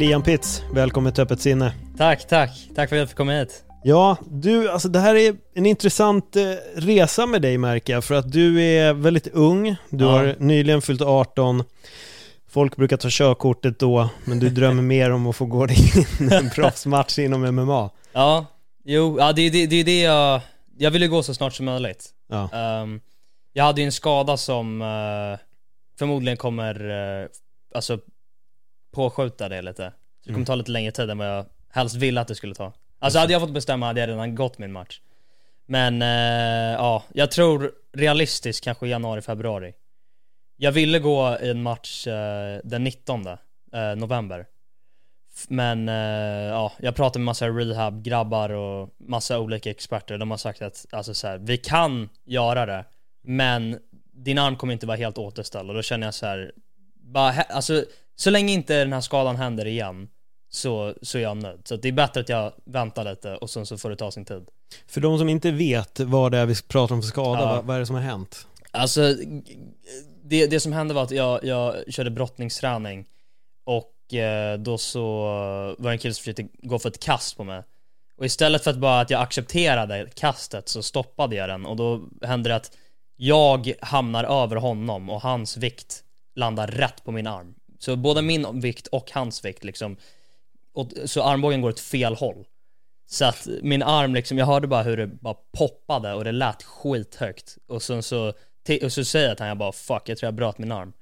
Liam Pitts, välkommen till Öppet sinne. Tack, tack. Tack för att jag fick komma hit. Ja, du, alltså det här är en intressant eh, resa med dig märker jag, för att du är väldigt ung, du Ja. har nyligen fyllt 18, folk brukar ta körkortet då, men du drömmer mer om att få gå in en proffsmatch inom MMA. Ja, jo, ja, det är det, det, det jag... Jag ville gå så snart som möjligt. Ja, Ehm, jag hade ju en skada som eh, förmodligen kommer, uh, alltså, påskjuta det lite. Så det kommer Mm. ta lite längre tid än vad jag helst ville att det skulle ta. Alltså hade jag fått bestämma hade jag redan gått min match. Men eh, ja, jag tror realistiskt kanske januari, februari. Jag ville gå i en match eh, den 19 eh, november. Men eh, ja, jag pratade med massa rehab-grabbar och massa olika experter. De har sagt att alltså, så här, vi kan göra det, men din arm kommer inte vara helt återställd. Och då känner jag så här, bara, alltså, så länge inte den här skadan händer igen så, så är jag nöjd. Så det är bättre att jag väntar lite och sen så får det ta sin tid. för de som inte vet vad det är vi pratar om för skada, Ja. vad, vad är det som har hänt? Alltså, det, det som hände var att jag, jag körde brottningsträning och eh, då så var det en kille som försökte gå för ett kast på mig. Och istället för att bara att jag accepterade kastet så stoppade jag den och då hände det att jag hamnar över honom och hans vikt landar rätt på min arm. Så både min vikt och hans vikt liksom, och, så armbågen går åt fel håll. Så att min arm liksom, jag hörde bara hur det bara poppade och det lät skithögt. Och sen så, och så säger jag till honom, jag bara fuck, jag tror jag bröt min arm.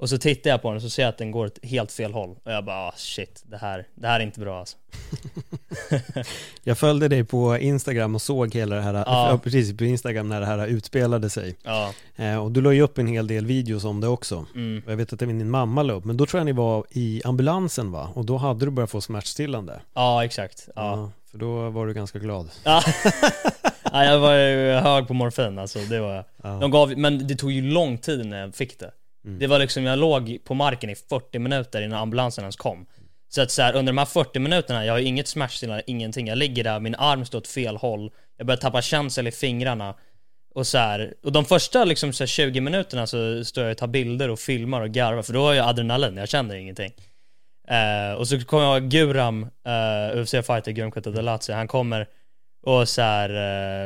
Och så tittar jag på den och så ser jag att den går åt helt fel håll. Och jag bara ah, shit, det här, det här är inte bra alltså. Jag följde dig på Instagram och såg hela det här, Ja. ja. precis på Instagram när det här utspelade sig. Ja, Eh, och du la ju upp en hel del videos om det också. mm. Jag vet att även din mamma la upp, men då tror jag ni var i ambulansen va? Och då hade du börjat få smärtstillande. ja exakt. Ja. För då var du ganska glad. Ja. ja, jag var ju hög på morfin alltså, det var jag. Ja. De gav, men det tog ju lång tid när jag fick det. Mm. Det var liksom, jag låg på marken i 40 minuter innan ambulansen ens kom. Så att så här, under de här 40 minuterna, jag har ju inget smärtstillande, ingenting. Jag ligger där, min arm står åt fel håll, jag börjar tappa känsel i fingrarna. Och så här, och de första liksom så här 20 minuterna så står jag och tar bilder och filmar och garvar, för då har jag adrenalin, jag känner ingenting. Uh, och så kommer jag Guram, eh, uh, UFC-fighter Guram Kutadalatsi, han kommer och så här,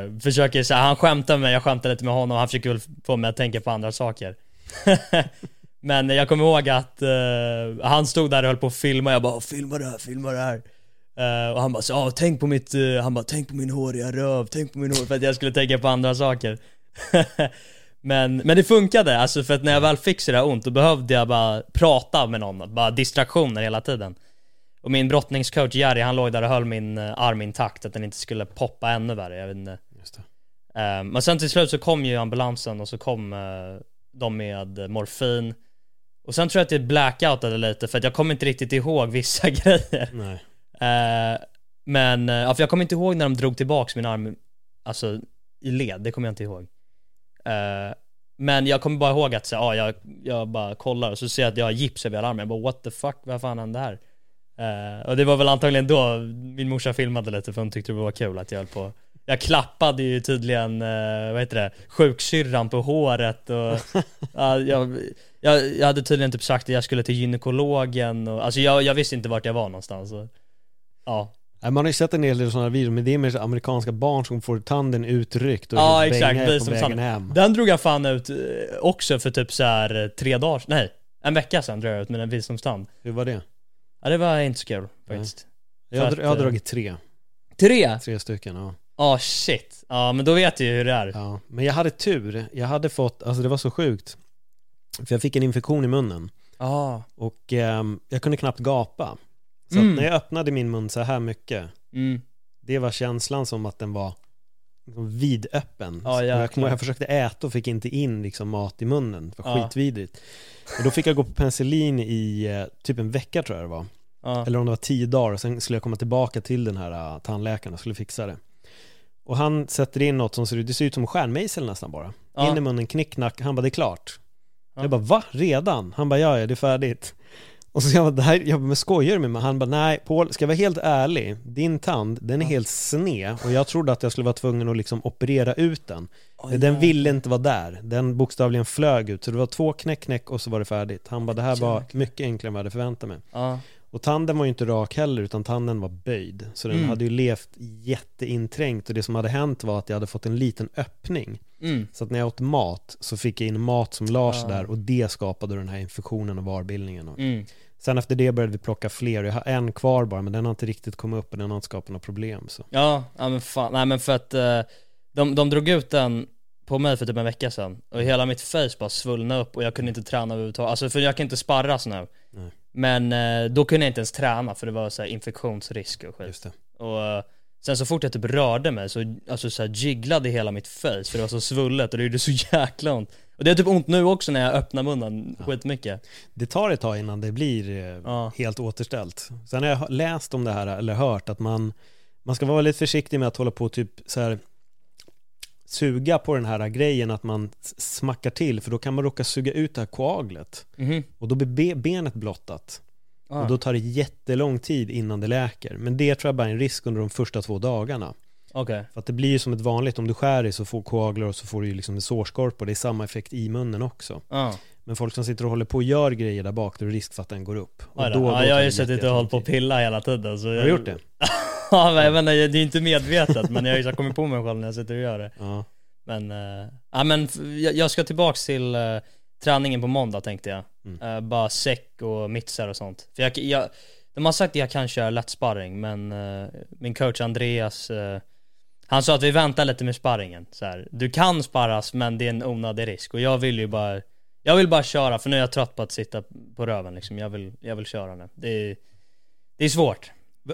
uh, försöker så här, han skämtar med mig, jag skämtar lite med honom, han försöker väl få mig att tänka på andra saker. Men jag kommer ihåg att eh, han stod där och höll på att filma, jag bara 'Filma det här, filma det här' Eh, Och han bara så, "Ja, tänk på mitt, eh, han bara 'Tänk på min håriga röv, tänk på min hår' för att jag skulle tänka på andra saker. Men, men det funkade, alltså för att när jag väl fick så där ont, då behövde jag bara prata med någon, bara distraktioner hela tiden. Och min brottningscoach Jerry, han låg där och höll min arm intakt, att den inte skulle poppa ännu värre, jag vet inte. Just det. Men sen till slut så kom ju ambulansen och så kom de med morfin. Och sen tror jag att det blackoutade lite för att jag kommer inte riktigt ihåg vissa grejer. Nej. Eh, Men, eh, ja, för jag kommer inte ihåg när de drog tillbaks min arm, alltså i led, det kommer jag inte ihåg. Eh, Men jag kommer bara ihåg att så, ja, jag, jag bara kollar och så ser jag att jag har gips över hela armen, jag bara what the fuck, vad fan hände här? Eh, och det var väl antagligen då min morsa filmade lite för hon tyckte det var kul att jag höll på Jag klappade ju tydligen, eh, vad heter det, sjuksyrran på håret och ja, jag, jag, jag hade tydligen typ sagt att jag skulle till gynekologen och, alltså jag, jag visste inte vart jag var någonstans och, Ja, Man har ju sett en hel del sådana videor, men det är mer amerikanska barn som får tanden utryckt och Ja, helt exakt, på vägen sant. hem. Den drog jag fan ut eh, också för typ så här eh, tre dagar, nej, en vecka sedan drog jag ut med en visdomstand. Hur var det? Ja det var inte så kul faktiskt. Jag För jag har dragit tre, Tre? tre stycken ja. Ja shit. Ja men då vet du ju hur det är. ja. Men jag hade tur, jag hade fått, alltså det var så sjukt. För jag fick en infektion i munnen Ja. och ehm, jag kunde knappt gapa. Så Mm. att när jag öppnade min mun så här mycket, Mm. det var känslan som att den var liksom vidöppen. Ja, Så jag, ihåg, jag försökte äta och fick inte in liksom mat i munnen, det var Ja. skitvidrigt. Och då fick jag gå på penicillin i eh, typ en vecka tror jag det var. Ja. Eller om det var tio dagar och sen skulle jag komma tillbaka till den här uh, tandläkaren och skulle fixa det. Och han sätter in något som ser ut, det ser ut som stjärnmejsel nästan bara. Ja. In i munnen, knickknack, han bara det är klart. Ja. Jag bara va? Redan? Han bara ja, ja det är färdigt. Och så jag bara, det här, jag bara, men skojar du med mig? Han bara nej, Paul, ska jag vara helt ärlig, din tand, den är helt sned och jag trodde att jag skulle vara tvungen att liksom operera ut den. Men den ville inte vara där, den bokstavligen flög ut, så det var två knäck knäck och så var det färdigt. Han bara, det här var mycket enklare än vad jag hade förväntat mig. Ja. Och tanden var ju inte rak heller, utan tanden var böjd. Så den Mm. hade ju levt jätteinträngt och det som hade hänt var att jag hade fått en liten öppning. Mm. Så att när jag åt mat så fick jag in mat som lars Ah. där och det skapade den här infektionen och varbildningen. Mm. Sen efter det började vi plocka fler, jag har en kvar bara men den har inte riktigt kommit upp och den har inte skapat några problem. Så. Ja, ja men fan, nej men för att eh, de, de drog ut den på mig för typ en vecka sedan och hela mitt face bara svullnade upp och jag kunde inte träna överhuvudtaget, alltså för jag kan inte sparras nu Nej. Men eh, då kunde jag inte ens träna för det var så här infektionsrisk och skit. Och eh, sen så fort jag typ rörde mig så, alltså så här jigglade hela mitt face för det var så svullet och det gjorde så jäkla ont Och det är typ ont nu också när jag öppnar munnen skitmycket Det tar ett tag innan det blir eh, Ja. helt återställt. Sen har jag läst om det här, eller hört, att man, man ska vara väldigt försiktig med att hålla på typ så här suga på den här grejen att man smackar till för då kan man råka suga ut det här koaglet. Mhm, och då blir be- benet blottat. Ah. och då tar det jättelång tid innan det läker. Men det tror jag bara är en risk under de första två dagarna. Okej, för att det blir ju som ett vanligt om du skär dig så får koaglar och så får du ju liksom en sårskorpa. Och det är samma effekt i munnen också. Ja men folk som sitter och håller på och gör grejer där bak då är det risk för att den går upp. Och Oj då. då, ja, då jag tar har ju suttit och hållit på och pilla hela tiden så Har jag, du gjort det? Ja men jag vet inte, det är inte medvetet men jag har ju kommit på mig själv när jag sitter och gör det. Ja, Men, eh, ja men jag, jag ska tillbaks till eh, träningen på måndag tänkte jag. Mm. Eh, Bara säck och mittsar och sånt. För jag, jag, de har sagt att jag kan köra lätt sparring men eh, min coach Andreas Han sa att vi väntar lite med sparringen så här. Du kan sparras men det är en onödig risk. Och jag vill ju bara Jag vill bara köra för nu är jag trött på att sitta på röven liksom. Jag vill, jag vill köra nu. Det är, det är svårt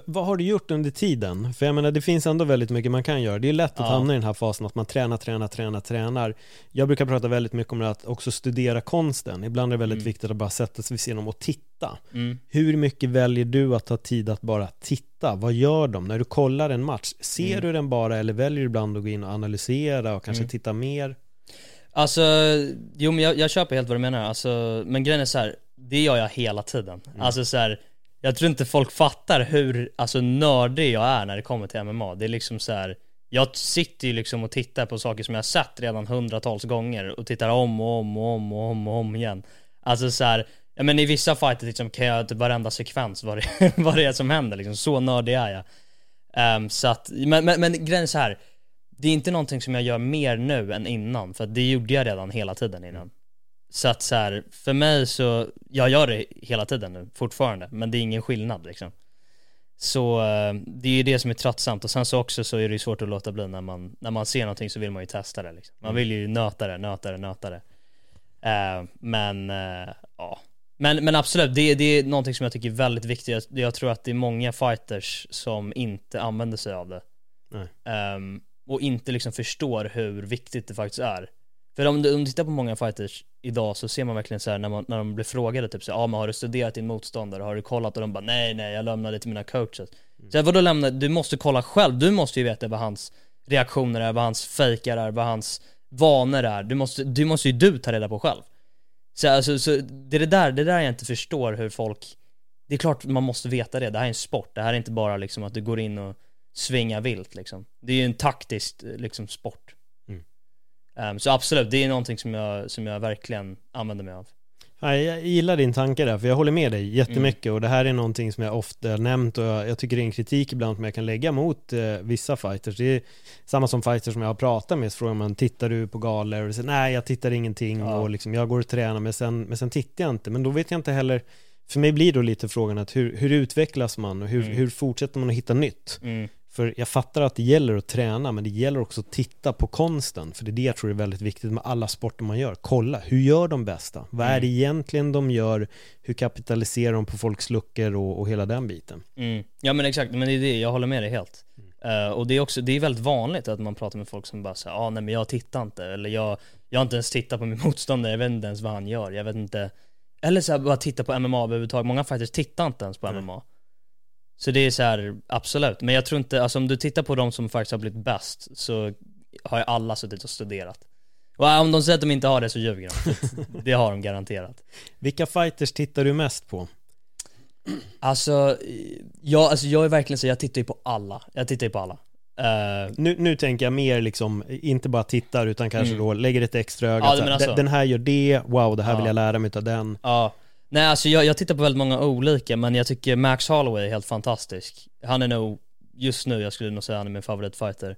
vad har du gjort under tiden? För jag menar det finns ändå väldigt mycket man kan göra. Det är lätt att Ja. hamna i den här fasen att man tränar, tränar, tränar, tränar. Jag brukar prata väldigt mycket om det att också studera konsten. Ibland är det väldigt Mm. viktigt att bara sätta sig vid sidan om och titta. mm. Hur mycket väljer du att ta tid att bara titta? Vad gör de? När du kollar en match, ser Mm. du den bara eller väljer du ibland att gå in och analysera och kanske Mm. titta mer? Alltså, jo men jag, jag köper helt vad du menar, alltså, men grejen är så här, det gör jag hela tiden. Alltså så här, jag tror inte folk fattar hur, alltså nördig jag är när det kommer till MMA. Det är liksom så här, jag sitter ju liksom och tittar på saker som jag har sett redan hundratals gånger och tittar om och om och om och om och om igen. Alltså så här, ja men i vissa fighter liksom kan jag typ varenda sekvens vad det, vad det är som händer liksom, så nördig är jag. Um, så att, men, men, men grejen är så här, det är inte någonting som jag gör mer nu än innan, för det gjorde jag redan hela tiden innan. Så att så här, för mig så, jag gör det hela tiden nu, fortfarande, men det är ingen skillnad liksom. Så eh, det är ju det som är tröttsamt och sen så också så är det ju svårt att låta bli när man, när man ser någonting så vill man ju testa det liksom. Man vill ju nöta det, nöta det, nöta det. Eh, men, eh, ja. Men, men absolut, det, det är någonting som jag tycker är väldigt viktigt. Jag, jag tror att det är många fighters som inte använder sig av det. Ehm, och inte liksom förstår hur viktigt det faktiskt är. För om du, om du tittar på många fighters idag så ser man verkligen så här när, man, när de blir frågade typ så här, ah, men har du studerat din motståndare? Har du kollat? Och de bara nej, nej, jag lämnade det till mina coaches. Så jag, vadå lämna? Du måste kolla själv. Du måste ju veta vad hans reaktioner är, vad hans fejkar är, vad hans vanor är. Du måste, du måste ju du ta reda på själv. Så, alltså, så det är det där, det där jag inte förstår hur folk Det är klart man måste veta det, det här är en sport, det här är inte bara liksom att du går in och svingar vilt liksom Det är ju en taktisk liksom sport Mm. Ehm, Så absolut, det är någonting som jag, som jag verkligen använder mig av jag gillar din tanke där, för jag håller med dig jättemycket och det här är någonting som jag ofta nämnt och jag, jag tycker det är en kritik ibland som jag kan lägga mot eh, vissa fighters. Det är samma som fighters som jag har pratat med, så frågar man tittar du på galor? Och så, Nej, jag tittar ingenting Ja. och liksom, jag går och tränar men sen, men sen tittar jag inte. Men då vet jag inte heller, för mig blir då lite frågan att hur, hur utvecklas man och hur, Mm. hur fortsätter man att hitta nytt? mm. För jag fattar att det gäller att träna, men det gäller också att titta på konsten. För det är det jag tror är väldigt viktigt med alla sporter man gör. Kolla, hur gör de bästa? Vad är Mm. det egentligen de gör? Hur kapitaliserar de på folks luckor och, och hela den biten? Mm. Ja men exakt, men det är det, jag håller med dig helt. Eh, och det är också, det är väldigt vanligt att man pratar med folk som bara säger ah, nej men jag tittar inte, eller jag, jag har inte ens tittat på min motståndare, jag vet inte ens vad han gör, jag vet inte Eller så här, bara titta på MMA överhuvudtaget, många fighters tittar inte ens på. MMA Så det är så här, absolut. Men jag tror inte, alltså om du tittar på de som faktiskt har blivit bäst så har ju alla suttit och studerat. Och om de säger att de inte har det så ljuger de. det har de garanterat. Vilka fighters tittar du mest på? Alltså, jag, alltså jag är verkligen så, jag tittar ju på alla. Jag tittar ju på alla. Uh, nu, nu tänker jag mer liksom, inte bara tittar utan kanske mm. då lägger ett extra öga. Ja, alltså. Den här gör det, wow det här ja. vill jag lära mig av den. Ja. Nej alltså jag, jag tittar på väldigt många olika men jag tycker Max Holloway är helt fantastisk. Han är nog, just nu, jag skulle nog säga han är min favoritfighter.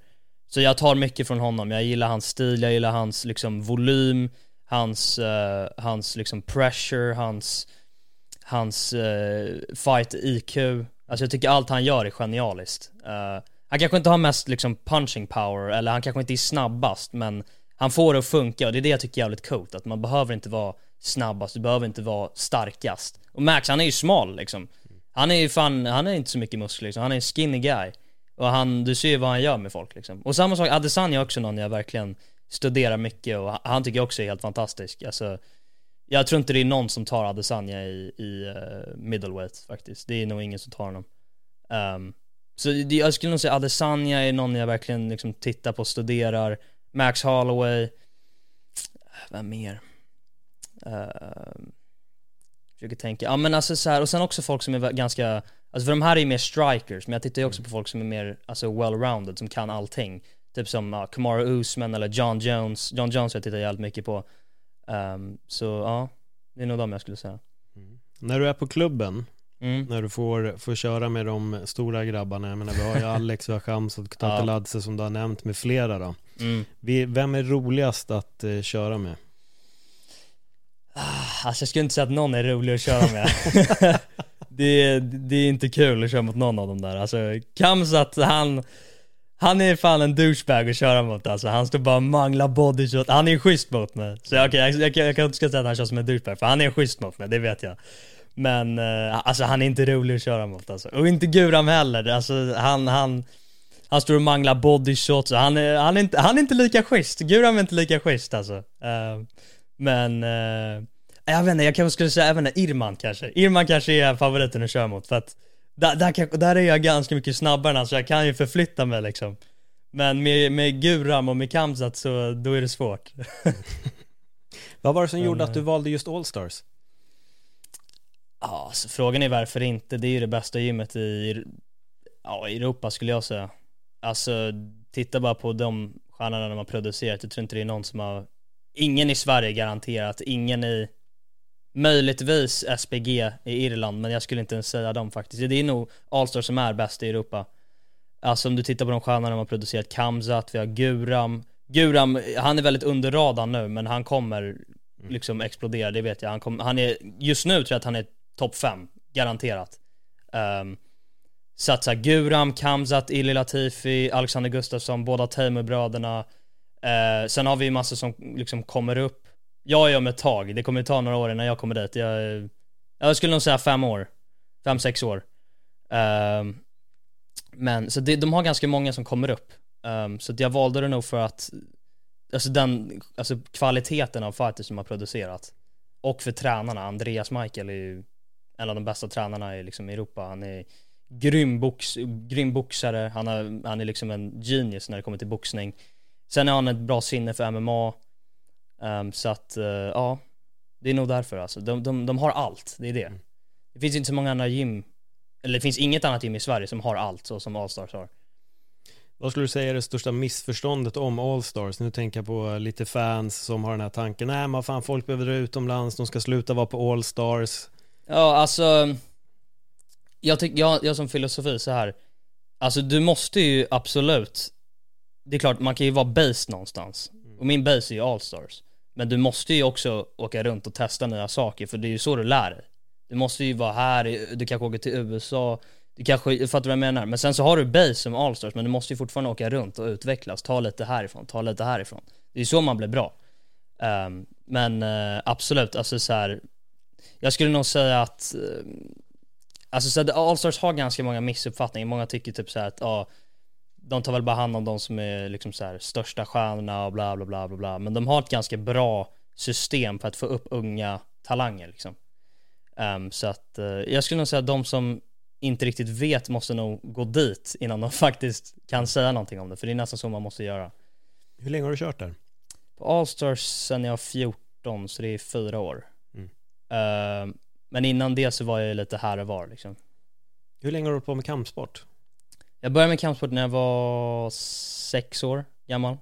Så jag tar mycket från honom, jag gillar hans stil, jag gillar hans liksom volym, hans, uh, hans liksom pressure, hans, hans uh, fight IQ. Alltså jag tycker allt han gör är genialiskt. Uh, han kanske inte har mest liksom punching power, eller han kanske inte är snabbast, men han får det att funka och det är det jag tycker är jävligt coolt, att man behöver inte vara snabbast, du behöver inte vara starkast. Och Max, han är ju smal liksom. Han är ju fan, han är inte så mycket muskler liksom, han är en skinny guy. Och han, du ser ju vad han gör med folk liksom. Och samma sak, Adesanya är också någon jag verkligen studerar mycket och han tycker jag också är helt fantastisk. Alltså, jag tror inte det är någon som tar Adesanya i, i uh, middleweight faktiskt. Det är nog ingen som tar honom. Um, så det, jag skulle nog säga Adesanya är någon jag verkligen liksom tittar på och studerar. Max Holloway. Vem mer? Uh, försöker tänka, ja men alltså så här, och sen också folk som är ganska, alltså för de här är ju mer strikers, men jag tittar ju också på folk som är mer, alltså well-rounded, som kan allting. Typ som uh, Kamara Usman eller John Jones, John Jones jag tittar jävligt mycket på. Um, så ja, det är nog de jag skulle säga. Mm. När du är på klubben, Mm. När du får, får köra med de stora grabbarna. Jag menar vi har ju Alex, vi har Shamsat, Kutateladze ja. som du har nämnt med flera då. Mm. Vi, vem är roligast att eh, köra med? Ah, alltså jag skulle inte säga att någon är rolig att köra med. det, det är inte kul att köra mot någon av dem där. Alltså Kamsat, han, han är fan en douchebag att köra mot alltså. Han står bara och manglar bodyshot. Han är schysst mot mig. Så okej okay, jag, jag, jag, jag kan inte säga att han kör som en douchebag, för han är schysst mot mig, det vet jag. Men eh, alltså han är inte rolig att köra mot alltså. Och inte Guram heller. Alltså han, han, han står och manglar bodyshots. Han är, han, är inte, han är inte lika schysst. Guram är inte lika schysst alltså. Uh, men, uh, jag vet inte, jag kanske skulle säga även Irman kanske. Irman kanske är favoriten att köra mot för att där, där, där är jag ganska mycket snabbare så jag kan ju förflytta mig liksom. Men med, med Guram och med Kamsat så, då är det svårt. Vad var det som men, gjorde att du valde just Allstars? Ja, alltså, frågan är varför inte. Det är ju det bästa gymmet i ja, Europa skulle jag säga. Alltså, titta bara på de stjärnorna de har producerat. Jag tror inte det är någon som har, ingen i Sverige garanterat, ingen i Möjligtvis SPG i Irland, men jag skulle inte ens säga dem faktiskt. Det är nog Allstar som är bäst i Europa. Alltså om du tittar på de stjärnorna de har producerat, Kamzat, vi har Guram. Guram, han är väldigt under radarn nu, men han kommer liksom explodera, det vet jag. Han, kom, han är, just nu tror jag att han är topp 5, garanterat. Um, så att så Guram, Kamzat, Illy Latifi, Alexander Gustafsson, båda Tamer-bröderna. Eh, sen har vi ju massor som liksom kommer upp. Jag är om ett tag, det kommer ta några år innan jag kommer dit. Jag, eh, jag skulle nog säga fem år. Fem, sex år. Um, men, så det, de har ganska många som kommer upp. Um, så jag valde det nog för att, alltså den, alltså kvaliteten av fighters som har producerat. Och för tränarna, Andreas Michael är ju en av de bästa tränarna i liksom Europa. Han är grym, box, grym boxare, han, har, han är liksom en genius när det kommer till boxning. Sen har han ett bra sinne för MMA. Um, ehm, så att, uh, ja, det är nog därför alltså. De, de, de har allt, det är det. Mm. Det finns inte så många andra gym, eller det finns inget annat gym i Sverige som har allt så som Allstars har. Vad skulle du säga är det största missförståndet om Allstars? Nu tänker jag på lite fans som har den här tanken, nej men fan folk behöver dra utomlands, de ska sluta vara på Allstars. Ja, alltså jag tycker, jag, jag som filosofi så här. Alltså du måste ju absolut Det är klart, man kan ju vara base någonstans. Och min base är ju Allstars Men du måste ju också åka runt och testa nya saker för det är ju så du lär dig. Du måste ju vara här, du kanske åker till USA Du kanske, fattar vad jag menar? Men sen så har du base som Allstars men du måste ju fortfarande åka runt och utvecklas. Ta lite härifrån, ta lite härifrån. Det är ju så man blir bra. Um, Men uh, absolut, alltså så här, jag skulle nog säga att eh, Alltså så Allstars har ganska många missuppfattningar, många tycker typ så att ja De tar väl bara hand om de som är liksom så här, största stjärnorna och bla bla bla bla bla Men de har ett ganska bra system för att få upp unga talanger liksom um, Så att uh, jag skulle nog säga att de som inte riktigt vet måste nog gå dit innan de faktiskt kan säga någonting om det. För det är nästan så man måste göra. Hur länge har du kört där? På Allstars sen jag var 14, så det är fyra år. Mm. Eh, men innan det så var jag lite här och var liksom. Hur länge har du hållit på med kampsport? Jag började med kampsport när jag var sex år gammal.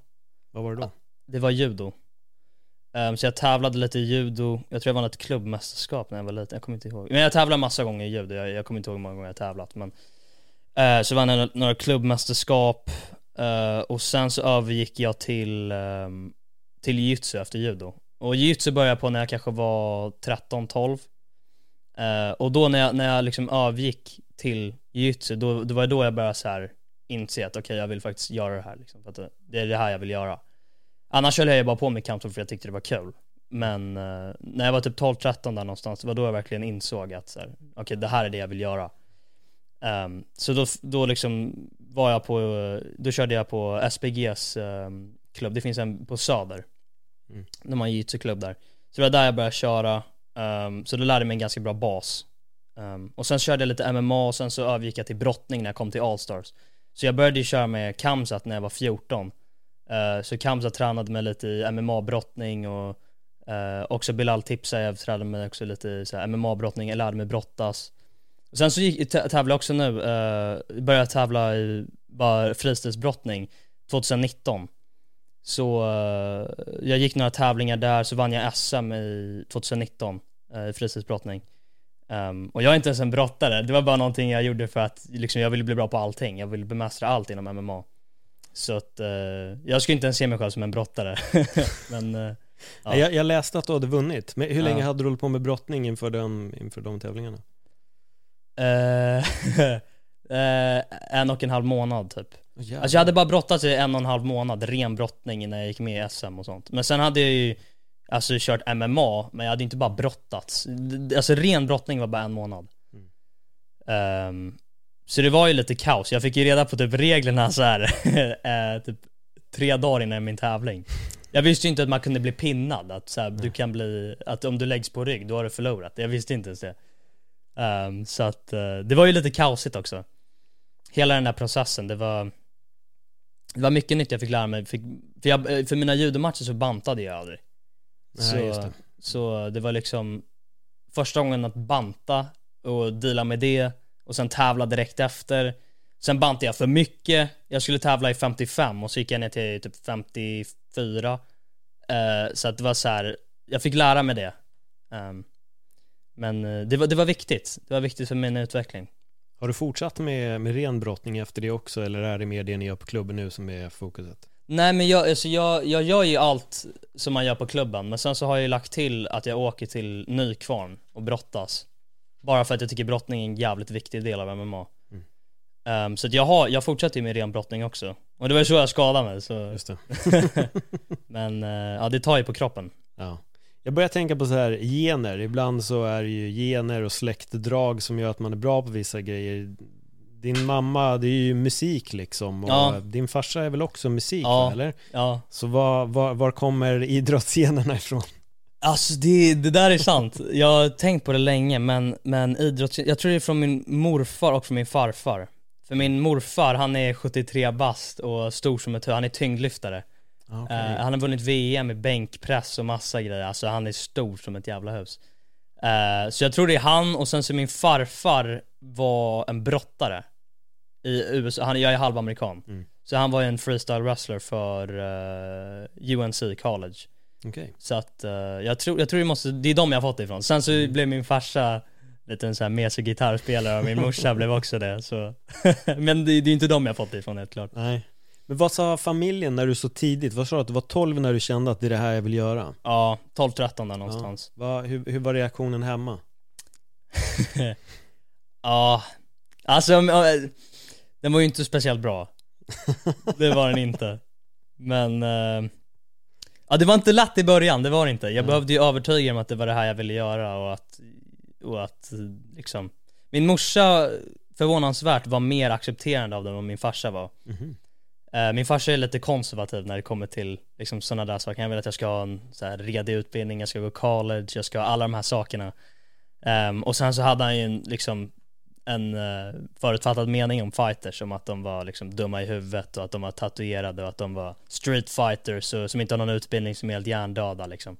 Vad var det då? Det var judo. Um, så jag tävlade lite i judo, jag tror jag vann ett klubbmästerskap när jag var liten, jag kommer inte ihåg. Men jag tävlade massa gånger i judo, jag, jag kommer inte ihåg hur många gånger jag tävlat men uh, Så vann jag några klubbmästerskap uh, och sen så övergick jag till, um, till jujutsu efter judo. Och jujutsu började jag på när jag kanske var 13-12 uh, Och då när jag, när jag liksom övergick till jujutsu, då, då var det då jag började så här inse att okej okay, jag vill faktiskt göra det här liksom, för att det är det här jag vill göra. Annars höll jag ju bara på med kampsport för jag tyckte det var kul. Men uh, när jag var typ 12-13 där någonstans, det var då jag verkligen insåg att okej okay, det här är det jag vill göra. Um, så då, då liksom var jag på, då körde jag på SPGs um, klubb, det finns en på Söder. Mm. De har en jujutsu-klubb där. Så det var där jag började köra, um, så då lärde jag mig en ganska bra bas. Um, och sen körde jag lite MMA och sen så övergick jag till brottning när jag kom till Allstars. Så jag började ju köra med Kamsat när jag var 14. Uh, ehm, så Kamsat tränade mig lite i MMA-brottning och uh, också Bilal tipsade, jag tränade mig också lite i MMA-brottning, jag lärde mig brottas. Och sen så gick, tävlade jag också nu, uh, började tävla i bara fristilsbrottning 2019. Så uh, jag gick några tävlingar där, så vann jag SM i 2019 uh, i fristilsbrottning. Um, och jag är inte ens en brottare, det var bara någonting jag gjorde för att liksom, jag ville bli bra på allting. Jag ville bemästra allt inom MMA. Så att, eh, jag skulle inte ens se mig själv som en brottare. Men, eh, ja. jag, jag, läste att du hade vunnit. Men hur länge hade du hållit på med brottning inför, den, inför de tävlingarna? Eh, en och en halv månad typ. Oh, alltså jag hade bara brottats i en och en halv månad, ren brottning innan jag gick med i SM och sånt. Men sen hade jag ju Alltså kört MMA, men jag hade inte bara brottats. Alltså ren brottning var bara en månad. Mm. Um, så det var ju lite kaos. Jag fick ju reda på typ reglerna så här, eh, typ tre dagar innan min tävling. Jag visste ju inte att man kunde bli pinnad, att så här, du kan bli, att om du läggs på rygg, då har du förlorat. Jag visste inte ens det. Um, så att, uh, det var ju lite kaosigt också. Hela den där processen, det var Det var mycket nytt jag fick lära mig, fick, för, jag, eh, för mina judomatcher så bantade jag aldrig. Så, det. så det var liksom första gången att banta och deala med det och sen tävla direkt efter. Sen bantade jag för mycket. Jag skulle tävla i 55 och så gick jag ner till typ 54. Uh, eh, så att det var så här, jag fick lära mig det. Um, men uh, det, var, det var viktigt. Det var viktigt för min utveckling. Har du fortsatt med, med brottning efter det också eller är det mer det ni gör på klubben nu som är fokuset? Nej men jag, alltså jag, jag gör ju allt som man gör på klubben men sen så har jag ju lagt till att jag åker till Nykvarn och brottas. Bara för att jag tycker brottning är en jävligt viktig del av MMA. Mm. Um, så att jag, har, jag fortsätter ju med ren brottning också. Och det var så jag skadade mig så... Just det. Men uh, ja, det tar ju på kroppen. Ja. Jag börjar tänka på så här gener. Ibland så är det ju gener och släktdrag som gör att man är bra på vissa grejer. Din mamma, det är ju musik liksom och ja. din farsa är väl också musik ja. eller? Ja. Så var, var, var kommer idrottsgenerna ifrån? Alltså det, det där är sant. Jag har tänkt på det länge men, men idrott, jag tror det är från min morfar och från min farfar. För min morfar, han är 73 bast och stor som ett hö, han är tyngdlyftare. Okay. Uh, han har vunnit VM i bänkpress och massa grejer, alltså han är stor som ett jävla hus. Uh, så jag tror det är han och sen så min farfar var en brottare i USA, han, jag är halvamerikan. Mm. Så han var ju en freestyle wrestler för uh, eh, UNC college. Okay. Så att uh, jag, tror, jag tror det måste, det är de jag har fått det ifrån. Sen så mm. blev min farsa lite en sån här mesig gitarrspelare och min morsa blev också det så Men det, det är inte de jag har fått det ifrån helt klart. Nej. Men vad sa familjen när du så tidigt, vad sa du att du var 12 när du kände att det är det här jag vill göra? Ja, 12-13 där någonstans. Ja. Va, hur, hur var reaktionen hemma? ja, alltså den var ju inte speciellt bra. Det var den inte. Men uh, Ja det var inte lätt i början, det var det inte. Jag behövde ju övertyga dem att det var det här jag ville göra och att, och att liksom Min morsa förvånansvärt var mer accepterande av det än vad min farsa var. Mm. Uh, min farsa är lite konservativ när det kommer till liksom sådana där saker. Han vill att jag ska ha en så här redig utbildning, jag ska gå college, jag ska ha alla de här sakerna. Um, och sen så hade han ju en, liksom en uh, förutfattad mening om fighters, som att de var liksom dumma i huvudet och att de var tatuerade och att de var street fighters och som inte har någon utbildning som är helt hjärndöda liksom.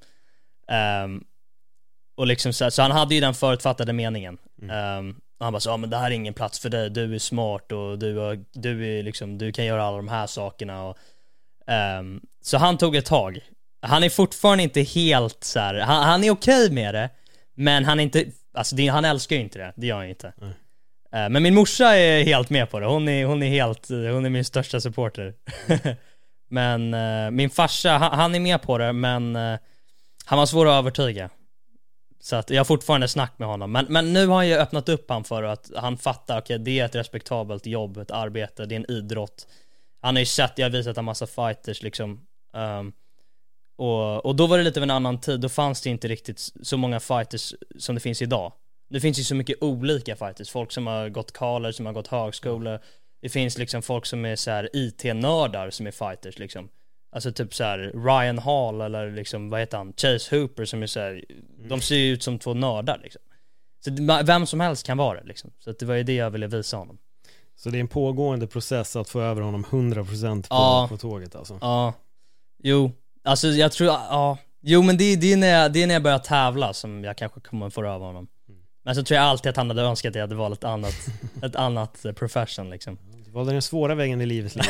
Um, och liksom så, så, han hade ju den förutfattade meningen. Mm. Um, och han bara så, ja men det här är ingen plats för dig, du är smart och du, du är liksom, du kan göra alla de här sakerna och um, Så han tog ett tag. Han är fortfarande inte helt så här, han, han är okej okay med det, men han är inte, alltså det, han älskar ju inte det, det gör han inte. Mm. Eh, men min morsa är helt med på det, hon är, hon är helt, hon är min största supporter. men uh, min farsa, han, han, är med på det, men uh, han var svår att övertyga. Så att jag har fortfarande snack med honom. Men, men nu har han ju öppnat upp han för att han fattar, okej okay, det är ett respektabelt jobb, ett arbete, det är en idrott. Han har ju sett, jag har visat en massa fighters liksom. Um, och, och då var det lite av en annan tid, då fanns det inte riktigt så många fighters som det finns idag. Det finns ju så mycket olika fighters, folk som har gått college, som har gått högskola. Det finns liksom folk som är så IT-nördar som är fighters liksom. Alltså typ så Ryan Hall eller liksom, vad heter han? Chase Hooper som är så här, mm. de ser ju ut som två nördar liksom. Så vem som helst kan vara det liksom. Så det var ju det jag ville visa honom. Så det är en pågående process att få över honom 100% på, ja. på tåget alltså? Ja. Jo, alltså jag tror, ja. Jo men det, det, är när jag, det är när jag börjar tävla som jag kanske kommer få över honom. Men så tror jag alltid att han hade önskat att jag hade valt ett annat, ett annat eh, profession liksom. Du valde den svåra vägen i livet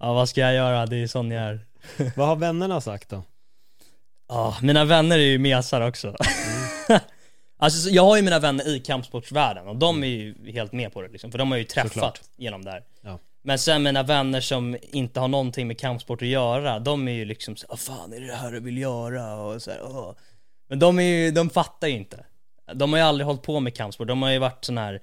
Ja vad ska jag göra, det är sån jag är Vad har vännerna sagt då? Ja, mina vänner är ju mesar också mm. Alltså jag har ju mina vänner i kampsportsvärlden och de är ju helt med på det liksom, för de har ju träffat Såklart. genom det här ja. Men sen mina vänner som inte har någonting med kampsport att göra, de är ju liksom så vad fan är det här du vill göra? Och så här, åh. Men de är ju, de fattar ju inte De har ju aldrig hållit på med kampsport, de har ju varit sån här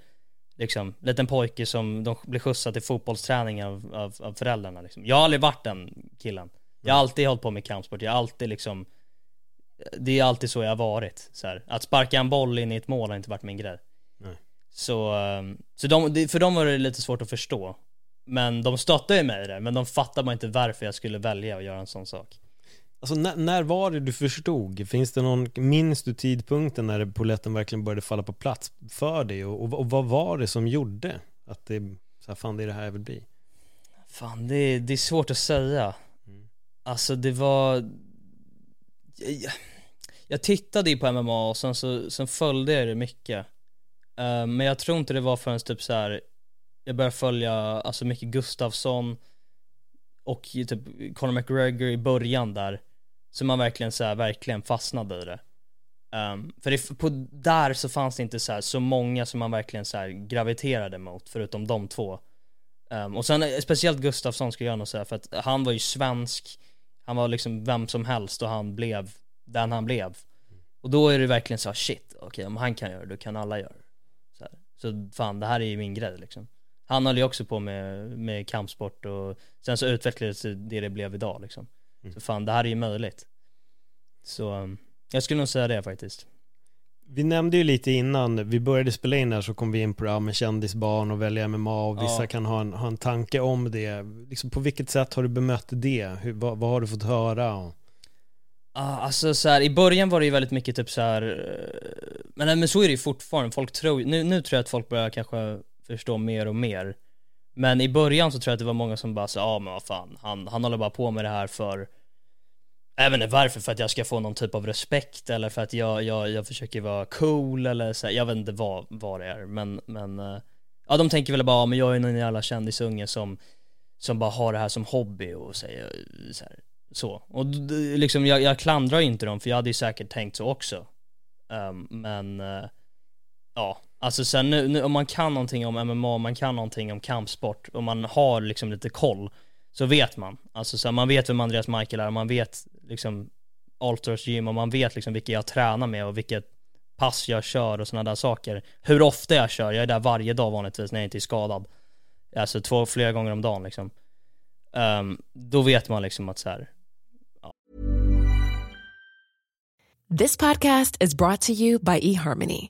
liksom, liten pojke som de blir skjutsad till fotbollsträning av, av, av föräldrarna liksom. Jag har aldrig varit den killen. Jag har alltid hållit på med kampsport, jag har alltid liksom Det är alltid så jag har varit. Så här. Att sparka en boll in i ett mål har inte varit min grej. Nej. Så, ehm, så de, för dem var det lite svårt att förstå. Men de stöttade ju mig i det, men de fattade bara inte varför jag skulle välja att göra en sån sak. Alltså när, när, var det du förstod? Finns det någon, minns du tidpunkten när poletten verkligen började falla på plats för dig? Och, och, och vad var det som gjorde att det, så här, fan det är det här jag vill bli? Fan det är, det är svårt att säga. Mm. Alltså det var, jag, jag tittade ju på MMA och sen så sen följde jag det mycket. Uh, men jag tror inte det var förrän typ så här, jag började följa alltså mycket Gustafsson och typ Conor McGregor i början där så man verkligen så här, verkligen fastnade i det. Um, för det, på, där så fanns det inte så, här, så många som man verkligen så här, graviterade mot, förutom de två. Um, och sen eh, speciellt Gustafsson skulle jag nog säga, för att han var ju svensk, han var liksom vem som helst och han blev den han blev. Och då är det verkligen så här, shit, okej okay, om han kan göra det, då kan alla göra det. Så, här. så fan, det här är ju min grej liksom. Han höll ju också på med, med kampsport och sen så utvecklades det det det blev idag liksom. Mm. Så fan, det här är ju möjligt. Så um, jag skulle nog säga det faktiskt. Vi nämnde ju lite innan, vi började spela in här så kom vi in på det här med kändisbarn och välja MMA och vissa ja. kan ha en, ha en tanke om det. Liksom på vilket sätt har du bemött det? Hur, vad, vad har du fått höra? Ah, alltså så här, i början var det ju väldigt mycket typ så här, eh, men, men så är det ju fortfarande, folk tror nu, nu tror jag att folk börjar kanske förstå mer och mer. Men i början så tror jag att det var många som bara sa, ja ah, men vad fan, han, han håller bara på med det här för Även varför, för att jag ska få någon typ av respekt eller för att jag, jag, jag försöker vara cool eller så jag vet inte vad, vad det är men, men eh, Ja de tänker väl bara, men jag är någon jävla kändisunge som Som bara har det här som hobby och säger så här, så. Och liksom jag, jag klandrar ju inte dem för jag hade ju säkert tänkt så också. Um, Men uh, Ja, alltså sen nu, nu, om man kan någonting om MMA, man kan någonting om kampsport och man har liksom lite koll så vet man. Alltså så här, man vet vem Andreas Michael är, man vet liksom Alters gym och man vet liksom vilka jag tränar med och vilket pass jag kör och sådana där saker. Hur ofta jag kör, jag är där varje dag vanligtvis när jag inte är skadad. Alltså två, flera gånger om dagen liksom. Um, då vet man liksom att så här, ja. This podcast is brought to you by eHarmony,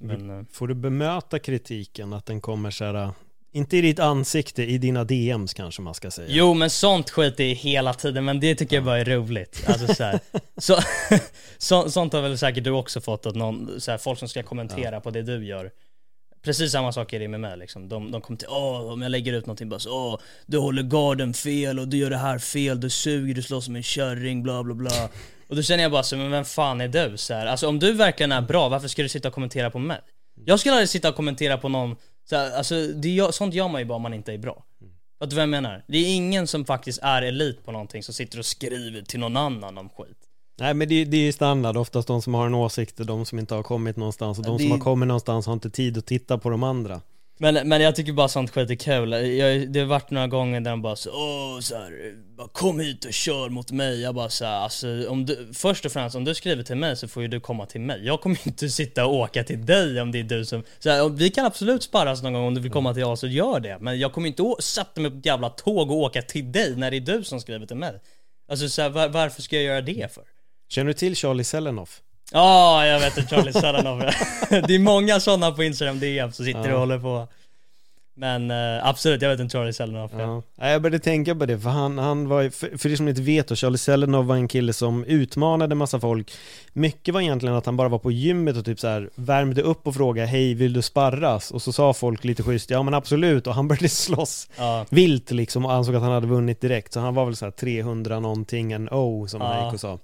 Men, eh, Får du bemöta kritiken att den kommer så här, inte i ditt ansikte, i dina DMs kanske man ska säga. Jo men sånt skit är hela tiden, men det tycker jag bara är roligt. Alltså så, här, så, så Sånt har väl säkert du också fått, att någon, så här, folk som ska kommentera på det du gör. Precis samma sak är det med mig liksom. De, de kommer till, åh, om jag lägger ut någonting bara så, åh, du håller garden fel och du gör det här fel, du suger, du slår som en körring, bla bla bla. Och då känner jag bara så, men vem fan är du? Så här, alltså om du verkligen är bra, varför ska du sitta och kommentera på mig? Jag skulle aldrig sitta och kommentera på någon, så här, alltså det, är, sånt gör man ju bara om man inte är bra. Vet du vad jag menar? Det är ingen som faktiskt är elit på någonting som sitter och skriver till någon annan om skit. Nej men det, det är standard, oftast de som har en åsikt och de som inte har kommit någonstans och de Det- som har kommit någonstans har inte tid att titta på de andra. Men, men jag tycker bara sånt skit är kul. Jag, det har varit några gånger där de bara så, åh så här, bara kom hit och kör mot mig. Jag bara så här, alltså, om du, först och främst om du skriver till mig så får ju du komma till mig. Jag kommer inte sitta och åka till dig om det är du som, så här, vi kan absolut sparras någon gång om du vill komma till oss och gör det. Men jag kommer inte å- sätta mig på ett jävla tåg och åka till dig när det är du som skriver till mig. Alltså så här, var, varför ska jag göra det för? Känner du till Charlie Selenoff? Ja, jag vet att Charlie Saranov Det är många sådana på Instagram DM som sitter och håller på. Men eh, absolut, jag vet en Charlie Saranov Ja. Nej, Jag började tänka på det, för han, han var för, för er som inte vet då, Charlie Selenow var en kille som utmanade massa folk. Mycket var egentligen att han bara var på gymmet och typ så här värmde upp och frågade Hej, vill du sparras? Och så sa folk lite schysst, ja men absolut, och han började slåss Ja, vilt liksom och ansåg att han hade vunnit direkt. Så han var väl så här 300 någonting en O som han Ja. gick och sa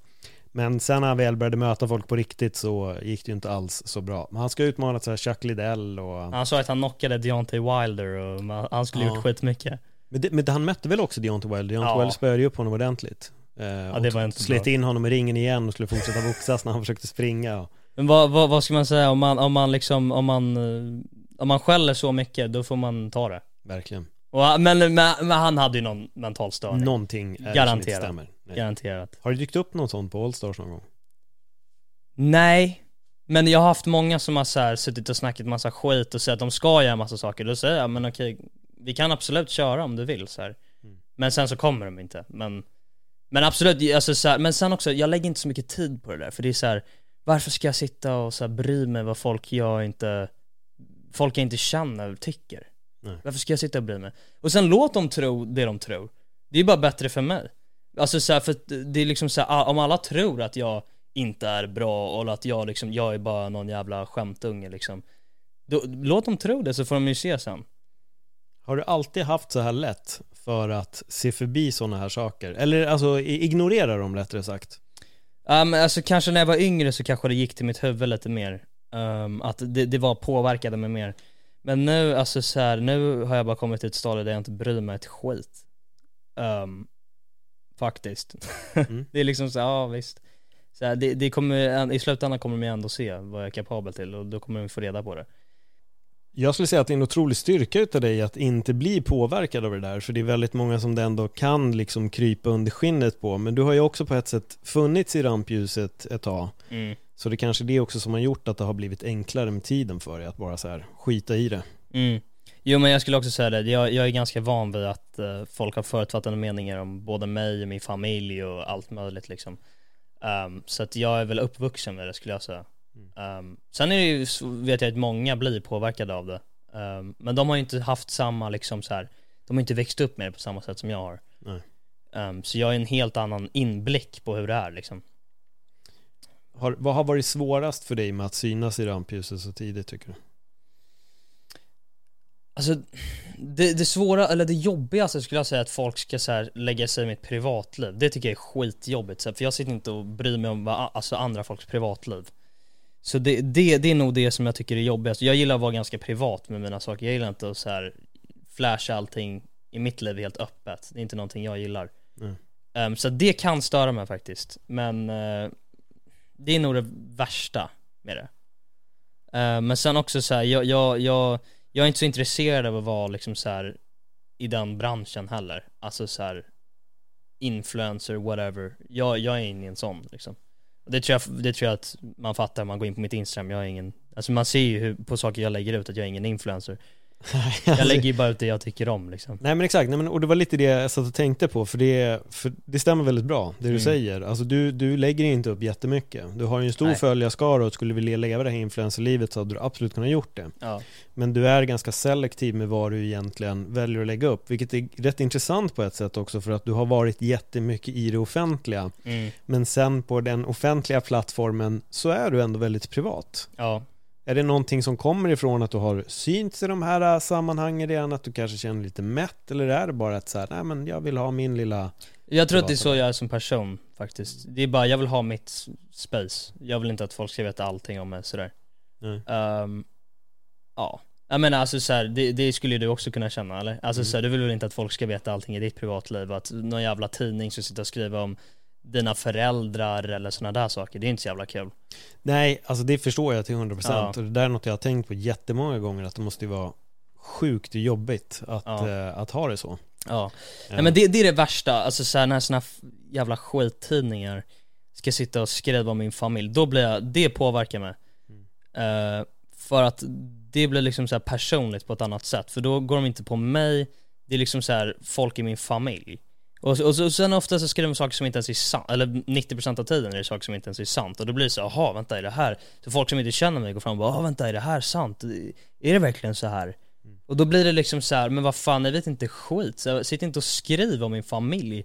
Men sen när han väl började möta folk på riktigt så gick det ju inte alls så bra Men han ska ha utmanat så här Chuck Liddell och han sa att han knockade Deontay Wilder och han skulle Ja. gjort skitmycket Men, det, men han mötte väl också Deontay Wilder? Deontay Ja. Wilder spöade ju upp honom ordentligt eh, det och var inte slet bra. in honom i ringen igen och skulle fortsätta boxas när han försökte springa Men vad, vad, vad ska man säga om man, om man liksom, om man, eh, om man skäller så mycket, då får man ta det Verkligen och, men, men, men han hade ju någon mental störning Någonting är det som inte Garanterat. stämmer Nej. Garanterat Har det dykt upp någon sån på Allstars någon gång? Nej, men jag har haft många som har så här suttit och snackat massa skit och sagt att de ska göra massa saker. Då säger jag, men okej, vi kan absolut köra om du vill så här. Men sen så kommer de inte. Men, men absolut, alltså så här, men sen också, jag lägger inte så mycket tid på det där. För det är så här, varför ska jag sitta och så här bry mig vad folk jag inte, folk jag inte känner tycker? Nej. Varför ska jag sitta och bry mig? Och sen låt dem tro det de tror. Det är bara bättre för mig. Alltså så här, för det är liksom så här, om alla tror att jag inte är bra och att jag liksom, jag är bara någon jävla skämtunge liksom. Då, låt dem tro det så får de ju se sen. Har du alltid haft så här lätt för att se förbi sådana här saker? Eller alltså ignorera dem rättare sagt? Men alltså kanske när jag var yngre så kanske det gick till mitt huvud lite mer. Ehm, att det, det var påverkade mig mer. Men nu, alltså så här, nu har jag bara kommit till ett stadie där jag inte bryr mig ett skit. Ehm, faktiskt. Mm. det är liksom så, ja visst. Så här, det, det kommer, I slutändan kommer de ändå se vad jag är kapabel till och då kommer de få reda på det. Jag skulle säga att det är en otrolig styrka utav dig att inte bli påverkad av det där, för det är väldigt många som det ändå kan liksom krypa under skinnet på, men du har ju också på ett sätt funnits i rampljuset ett tag, Mm. så det kanske är det också som har gjort att det har blivit enklare med tiden för dig att bara så här skita i det. Mm. Jo men jag skulle också säga det, jag, jag är ganska van vid att eh, folk har förutfattade meningar om både mig och min familj och allt möjligt liksom. Ehm, så att jag är väl uppvuxen med det skulle jag säga. Ehm, sen är det ju, vet jag att många blir påverkade av det. Ehm, men de har ju inte haft samma liksom så här, de har inte växt upp med det på samma sätt som jag har. Ehm, så jag har en helt annan inblick på hur det är liksom. Har, vad har varit svårast för dig med att synas i rampljuset så tidigt tycker du? Alltså, det, det svåra, eller det jobbigaste skulle jag säga att folk ska så här, lägga sig i mitt privatliv. Det tycker jag är skitjobbigt, så här, för jag sitter inte och bryr mig om vad, alltså andra folks privatliv. Så det, det, det är nog det som jag tycker är jobbigast. Jag gillar att vara ganska privat med mina saker. Jag gillar inte att så här flasha allting i mitt liv helt öppet. Det är inte någonting jag gillar. Mm. Um, så det kan störa mig faktiskt. Men uh, det är nog det värsta med det. Uh, men sen också så här, jag, jag, jag, jag är inte så intresserad av att vara liksom så här i den branschen heller. Alltså så här influencer, whatever. Jag, jag är inne i en sån liksom. Det tror, jag, det tror jag att man fattar om man går in på mitt Instagram, jag är ingen, alltså man ser ju hur, på saker jag lägger ut att jag är ingen influencer. Jag lägger ju bara ut det jag tycker om liksom. Nej men exakt, Nej, men, och det var lite det jag satt och tänkte på för det, för det stämmer väldigt bra det du Mm. säger. Alltså du, du lägger inte upp jättemycket. Du har ju en stor Nej. följarskara och skulle vilja leva det här influencerlivet så hade du absolut kunnat gjort det. Ja. Men du är ganska selektiv med vad du egentligen väljer att lägga upp, vilket är rätt intressant på ett sätt också för att du har varit jättemycket i det offentliga. Mm. Men sen på den offentliga plattformen så är du ändå väldigt privat. Ja. Är det någonting som kommer ifrån att du har synts i de här äh, sammanhangen redan, att du kanske känner lite mätt, eller är det bara att så här, nej men jag vill ha min lilla... Jag tror att det är så jag är som person faktiskt. Det är bara, jag vill ha mitt space. Jag vill inte att folk ska veta allting om mig sådär. Ehm, ja. Jag menar alltså så här, det, det skulle ju du också kunna känna eller? Alltså Mm. så här, du vill väl inte att folk ska veta allting i ditt privatliv? Att någon jävla tidning ska sitta och skriva om dina föräldrar eller sådana där saker, det är inte så jävla kul. Nej, alltså det förstår jag till 100% Ja. och det där är något jag har tänkt på jättemånga gånger, att det måste ju vara sjukt jobbigt att, Ja. eh, att ha det så. Ja. Ja. Nej men det, det är det värsta, alltså så här, när såna f- jävla skittidningar ska sitta och skriva om min familj, då blir jag, det påverkar mig. Eh, för att det blir liksom så här personligt på ett annat sätt, för då går de inte på mig, det är liksom så här folk i min familj. Och, och, och sen ofta så skriver de saker som inte ens är sant, eller 90% av tiden är det saker som inte ens är sant. Och då blir det så, jaha vänta är det här? Så folk som inte känner mig går fram och bara, "Ah, vänta är det här sant? Är det verkligen så här? Och då blir det liksom så här, men vad fan, jag vet inte skit, så sitter inte och skriver om min familj.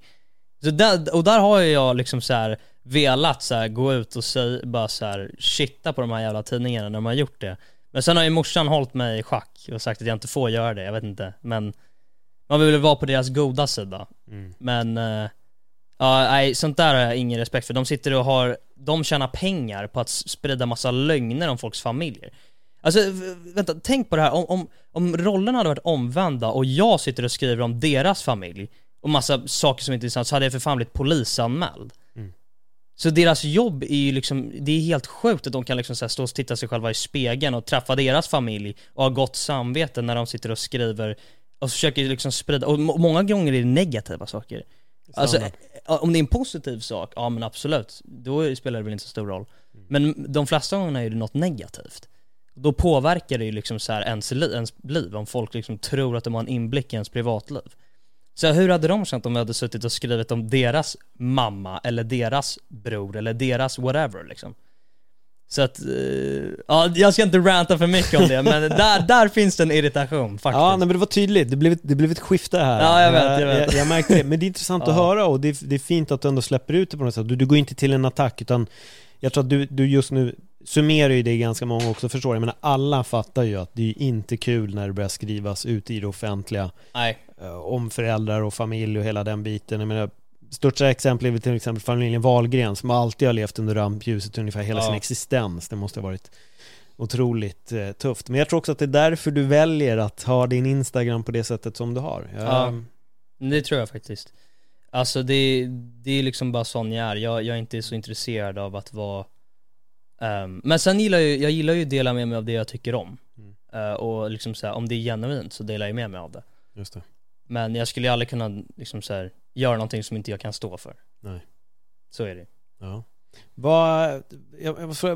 Så där, och där har jag liksom så här velat så här, gå ut och säga, bara så här, shitta på de här jävla tidningarna när de har gjort det. Men sen har ju morsan hållit mig i schack och sagt att jag inte får göra det, jag vet inte. Men man vill vara på deras goda sida. Mm. Men, eh, ja nej, sånt där har jag ingen respekt för. De sitter och har, de tjänar pengar på att sprida massa lögner om folks familjer. Alltså vänta, tänk på det här, om, om, om rollerna hade varit omvända och jag sitter och skriver om deras familj och massa saker som inte är sant så hade jag för fan blivit polisanmäld. Mm. Så deras jobb är ju liksom, det är helt sjukt att de kan liksom så stå och titta sig själva i spegeln och träffa deras familj och ha gott samvete när de sitter och skriver och försöker liksom sprida, och må- många gånger är det negativa saker. Alltså, eh, om det är en positiv sak, ja men absolut, då spelar det väl inte så stor roll. Men de flesta gångerna är det något negativt. Då påverkar det ju liksom så här ens, li- ens liv, om folk liksom tror att de har en inblick i ens privatliv. Så hur hade de känt om de hade suttit och skrivit om deras mamma, eller deras bror, eller deras whatever liksom? Så att, eh, ja jag ska inte ranta för mycket om det, men där, där finns det en irritation faktiskt. Ja, men det var tydligt. Det blev, det blev ett skifte här. Ja, jag vet, jag vet. Jag, jag märkte det. Men det är intressant att Ja. höra och det är, det är fint att du ändå släpper ut det på något sätt. Du, du går inte till en attack utan jag tror att du, du just nu summerar ju det ganska många också förstår. Jag menar alla fattar ju att det är inte kul när det börjar skrivas ut i det offentliga Nej, eh, om föräldrar och familj och hela den biten. Jag menar, största exempel är till exempel familjen Wahlgren som alltid har levt under rampljuset ungefär hela Ja. sin existens. Det måste ha varit otroligt eh, tufft. Men jag tror också att det är därför du väljer att ha din Instagram på det sättet som du har. Jag, Ja. Det tror jag faktiskt. Alltså det, det är liksom bara sån jag är. Jag, jag är inte så intresserad av att vara ehm, Men sen gillar jag, jag gillar ju att dela med mig av det jag tycker om. Mm. Eh, och liksom så här, om det är genuint så delar jag med mig av det. Just det. Men jag skulle ju aldrig kunna liksom så här, göra någonting som inte jag kan stå för. Nej. Så är det. Ja. Vad,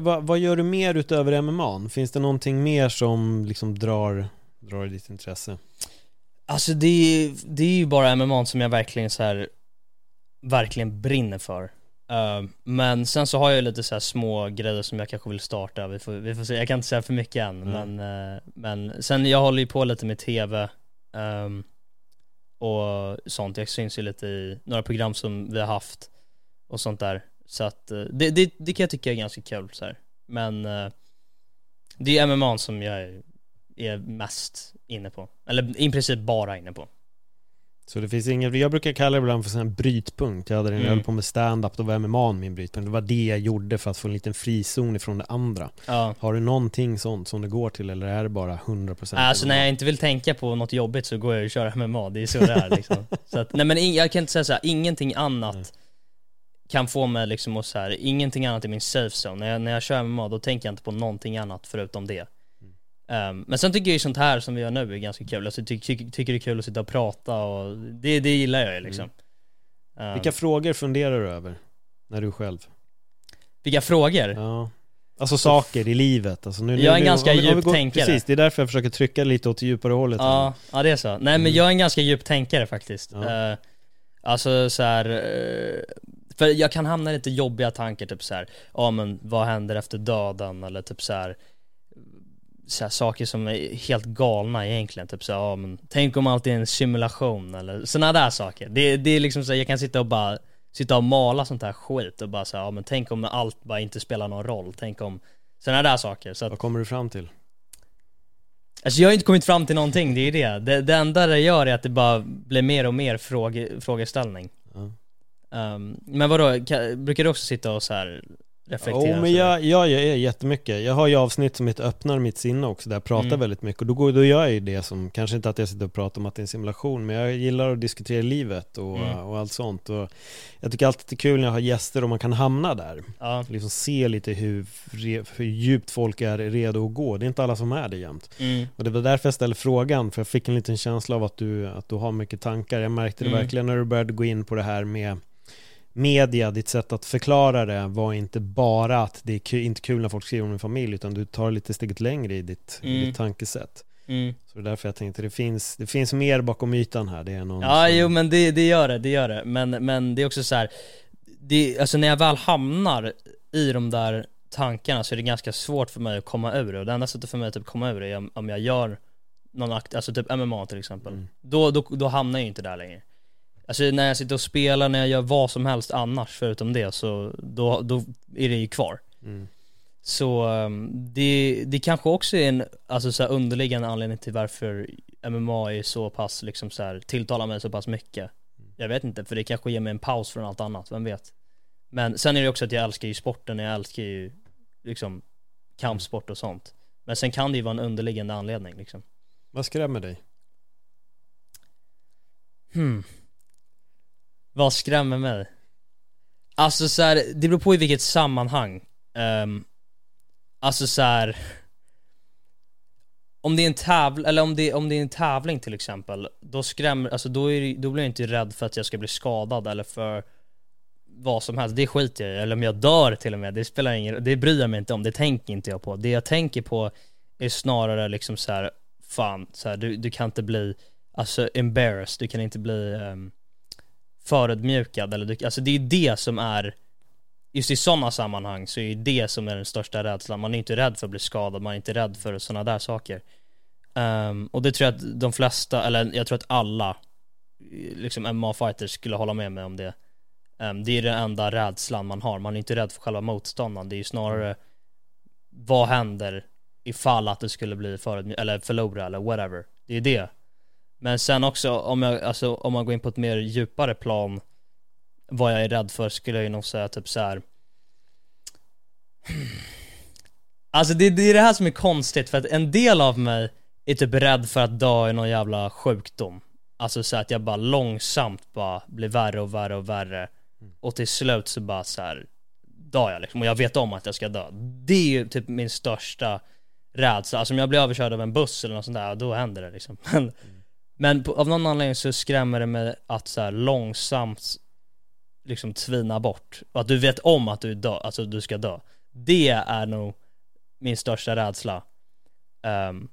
vad, vad gör du mer utöver MMA? Finns det någonting mer som liksom drar, drar ditt intresse? Alltså det, är- det är ju bara MMA som jag verkligen så här verkligen brinner för. Eh, men sen så har jag lite så här små grejer som jag kanske vill starta, vi får, vi får se, jag kan inte säga för mycket än Mm. men, eh, men sen jag håller ju på lite med TV ehm, och sånt, jag syns ju lite i några program som vi har haft och sånt där. Så att eh, det, det, det kan jag tycka är ganska kul så här. Men eh, det är MMA som jag är mest inne på. Eller i princip bara inne på. Så det finns inget, jag brukar kalla det ibland för en brytpunkt. Jag hade när jag Mm. höll på med stand-up, då var MMA min brytpunkt. Det var det jag gjorde för att få en liten frizon ifrån det andra. Ja. Har du någonting sånt som det går till eller är det bara 100% Alltså när jag inte vill tänka på något jobbigt så går jag och kör MMA, det är så det är liksom. så att, nej men jag kan inte säga så här, ingenting annat kan få mig liksom att så här, ingenting annat i min safe zone. När jag, när jag kör MMA då tänker jag inte på någonting annat förutom det. Ehm, men sen tycker jag ju sånt här som vi gör nu är ganska kul. Alltså, ty, ty, tycker det är kul att sitta och prata och det, det gillar jag ju liksom. Ehm, Vilka frågor funderar du över? När du är själv? vilka frågor? Ja. Alltså saker i livet. Alltså nu, Jag är en nu, ganska vi- djup går- tänkare. Precis, det är därför jag försöker trycka lite åt det djupare hållet. här. Ja, ja det är så. Nej men Mm. jag är en ganska djup tänkare faktiskt. Ja. Eh, alltså så här, eh, för jag kan hamna i lite jobbiga tankar typ så här, ja men vad händer efter döden eller typ så här, så här saker som är helt galna egentligen, typ så här, ja men tänk om allt är en simulation eller sådana där saker. Det, det är liksom så här, jag kan sitta och bara sitta och mala sånt här skit och bara säga, ja men tänk om allt bara inte spelar någon roll, tänk om sådana där saker. Så att, Vad kommer du fram till? Alltså jag har inte kommit fram till någonting, det är det. Det, det enda det gör är att det bara blir mer och mer fråge, frågeställning. Ja. Ehm, men vadå, kan, brukar du också sitta och så här reflektera? Jo men jag, jag gör jättemycket. Jag har ju avsnitt som heter Öppnar mitt sinne också, där jag pratar Mm. väldigt mycket. Och då, går, då gör jag ju det som, kanske inte att jag sitter och pratar om att det är en simulation, men jag gillar att diskutera livet och, Mm. och allt sånt. Och jag tycker alltid det är kul när jag har gäster och man kan hamna där. Ja. Liksom se lite hur, hur djupt folk är redo att gå. Det är inte alla som är det jämt. Mm. Och det var därför jag ställde frågan, för jag fick en liten känsla av att du, att du har mycket tankar. Jag märkte det Mm. verkligen när du började gå in på det här med media, ditt sätt att förklara det var inte bara att det är ku- inte kul när folk skriver om en familj, utan du tar lite steget längre i ditt, i Mm. ditt tankesätt. Mm. Så det är därför jag tänkte, det finns, det finns mer bakom ytan här. Det är någon Ja, som, jo men det, det gör det, det gör det. Men, men det är också så här, det, alltså när jag väl hamnar i de där tankarna så är det ganska svårt för mig att komma ur det. Och det enda sättet för mig att typ komma ur det är om- om jag gör någon akt, alltså typ MMA till exempel. Mm. Då, då, då hamnar jag ju inte där längre. Alltså när jag sitter och spelar, när jag gör vad som helst annars förutom det, så då, då är det ju kvar. Mm. Så um, det, det kanske också är en alltså, så underliggande anledning till varför MMA är så pass, liksom så här, tilltalar mig så pass mycket. Jag vet inte, för det kanske ger mig en paus från allt annat, vem vet? Men sen är det också att jag älskar ju sporten, jag älskar ju liksom kampsport och sånt. Men sen kan det ju vara en underliggande anledning liksom. Vad skrämmer dig? Hmm. Vad skrämmer mig? Alltså så här, det beror på i vilket sammanhang. Um, alltså så här. Om det är en tävling, eller om det, om det är en tävling till exempel, då skrämmer, alltså då, är, det- då blir jag inte rädd för att jag ska bli skadad eller för vad som helst, det skiter jag i. Eller om jag dör till och med, det spelar ingen det bryr jag mig inte om, det tänker inte jag på. Det jag tänker på är snarare liksom så här, fan, så här, du, du kan inte bli, alltså embarrassed, du kan inte bli um, förödmjukad eller du, alltså det är det som är Just i sådana sammanhang så är det som är den största rädslan, man är inte rädd för att bli skadad, man är inte rädd för sådana där saker. Ehm, Och det tror jag att de flesta, eller jag tror att alla liksom MMA-fighters skulle hålla med mig om det. Ehm, Det är den enda rädslan man har, man är inte rädd för själva motståndaren, det är ju snarare Vad händer ifall att det skulle bli förödmjuk, eller förlora eller whatever. Det är det Men sen också om jag, alltså om man går in på ett mer djupare plan Vad jag är rädd för skulle jag ju nog säga typ så här. Alltså det, det är det här som är konstigt för att en del av mig är typ rädd för att dö i någon jävla sjukdom. Alltså så att jag bara långsamt bara blir värre och värre och värre. Och till slut så bara så här dör jag liksom. Och jag vet om att jag ska dö. Det är ju typ min största rädsla, alltså om jag blir överkörd av en buss eller något sånt där, då händer det liksom. Men, men på, av någon anledning så skrämmer det mig att så här långsamt liksom tvina bort. Och att du vet om att du dö, alltså du ska dö. Det är nog min största rädsla. Um,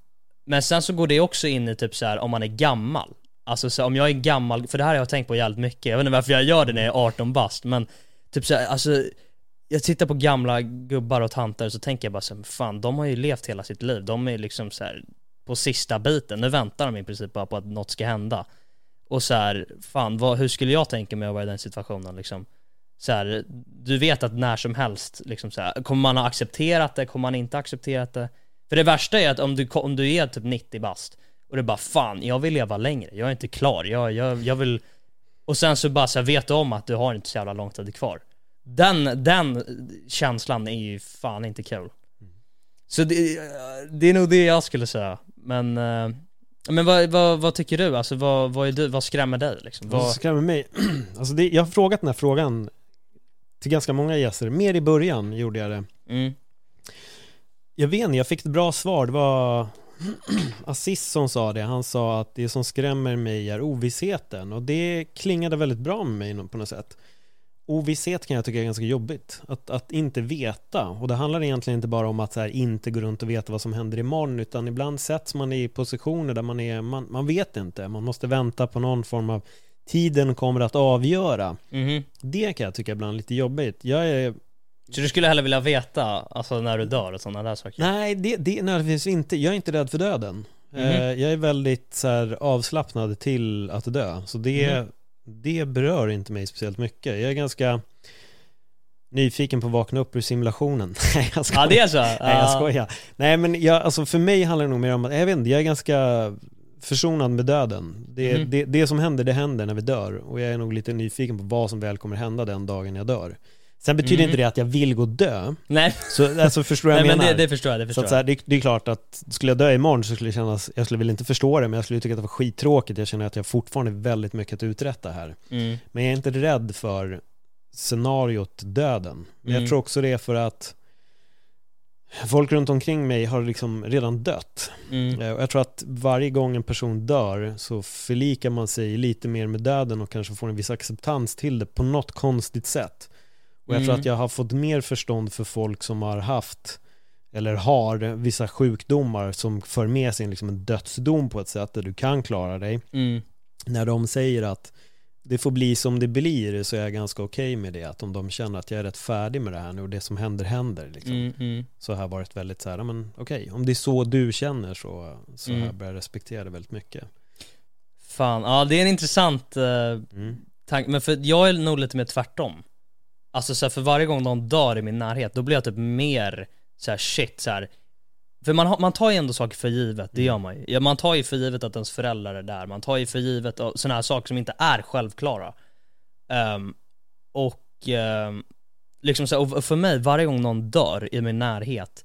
Men sen så går det också in i typ så här om man är gammal. Alltså så om jag är gammal, för det här har jag tänkt på jävligt mycket, jag vet inte varför jag gör det när jag är 18 bast men Typ så här, alltså jag tittar på gamla gubbar och tanter och så tänker jag bara så här, fan de har ju levt hela sitt liv, de är liksom så här på sista biten, nu väntar de i princip bara på att något ska hända Och så här, fan vad, hur skulle jag tänka mig att vara i den situationen liksom? Så här, du vet att när som helst liksom så här, kommer man ha accepterat det, kommer man inte accepterat det? För det värsta är att om du, om du är typ 90 bast och du bara fan, jag vill leva längre, jag är inte klar, jag, jag, jag vill... Och sen så bara så här, vet du om att du har inte så jävla lång tid kvar. Den, den känslan är ju fan inte kul. Så det, det är nog det jag skulle säga. Men, eh, men vad, vad, vad tycker du? Alltså vad, vad, är du, vad skrämmer dig liksom? Vad Vad, skrämmer mig? Alltså det, jag har frågat den här frågan till ganska många gäster, mer i början gjorde jag det. mm, Jag vet inte, jag fick ett bra svar. Det var Aziz som sa det. Han sa att det som skrämmer mig är ovissheten. Och det klingade väldigt bra med mig på något sätt. Ovisshet kan jag tycka är ganska jobbigt. Att, att inte veta. Och det handlar egentligen inte bara om att så här, inte gå runt och veta vad som händer imorgon. Utan ibland sätts man i positioner där man är, man, man vet inte. Man måste vänta på någon form av tiden kommer att avgöra. mhm. Det kan jag tycka ibland är lite jobbigt. Jag är Så du skulle hellre vilja veta, alltså när du dör och sådana där saker? Nej, det, det nödvändigtvis inte. Jag är inte rädd för döden. Eh, Jag är väldigt så här, avslappnad till att dö. Så det, Mhm. Det berör inte mig speciellt mycket. Jag är ganska nyfiken på att vakna upp ur simulationen. Nej, jag skojar. Ja det är så? Nej, jag Ja. skojar. Nej, men jag, alltså för mig handlar det nog mer om att, jag vet inte, jag är ganska försonad med döden. Det, Mhm. det, det som händer, det händer när vi dör. Och jag är nog lite nyfiken på vad som väl kommer hända den dagen jag dör. Sen betyder Mhm. inte det att jag vill gå och dö. Nej, Så alltså, förstår vad Nej jag men menar? det, det förstår jag, det Så förstår att så här, jag. det, det är klart att skulle jag dö imorgon så skulle det kännas, jag skulle väl inte förstå det men jag skulle tycka att det var skittråkigt. Jag känner att jag fortfarande har väldigt mycket att uträtta här. Mm. Men jag är inte rädd för scenariot döden. Men Mm. jag tror också det är för att folk runt omkring mig har liksom redan dött. Mm. Eh, jag tror att varje gång en person dör så förlikar man sig lite mer med döden och kanske får en viss acceptans till det på något konstigt sätt. Och jag tror Mm. att jag har fått mer förstånd för folk som har haft eller har vissa sjukdomar som för med sig liksom en dödsdom på ett sätt där du kan klara dig. Mm. När de säger att det får bli som det blir så är jag ganska okej med det. Att om de känner att jag är rätt färdig med det här nu och det som händer händer. Liksom. Mm. Mm. Så har jag varit väldigt så här, men okej, om det är så du känner så, så har Mm. jag börjat respektera det väldigt mycket. Fan, ja det är en intressant uh, Mm. tanke, men för jag är nog lite mer tvärtom. Alltså så här, för varje gång någon dör i min närhet, då blir jag typ mer så här shit så här. För man, har- man tar ju ändå saker för givet, det gör man ju. Ja, man tar ju för givet att ens föräldrar är där, man tar ju för givet sådana här saker som inte är självklara. Ehm, och ehm, liksom så här, och för mig, varje gång någon dör i min närhet,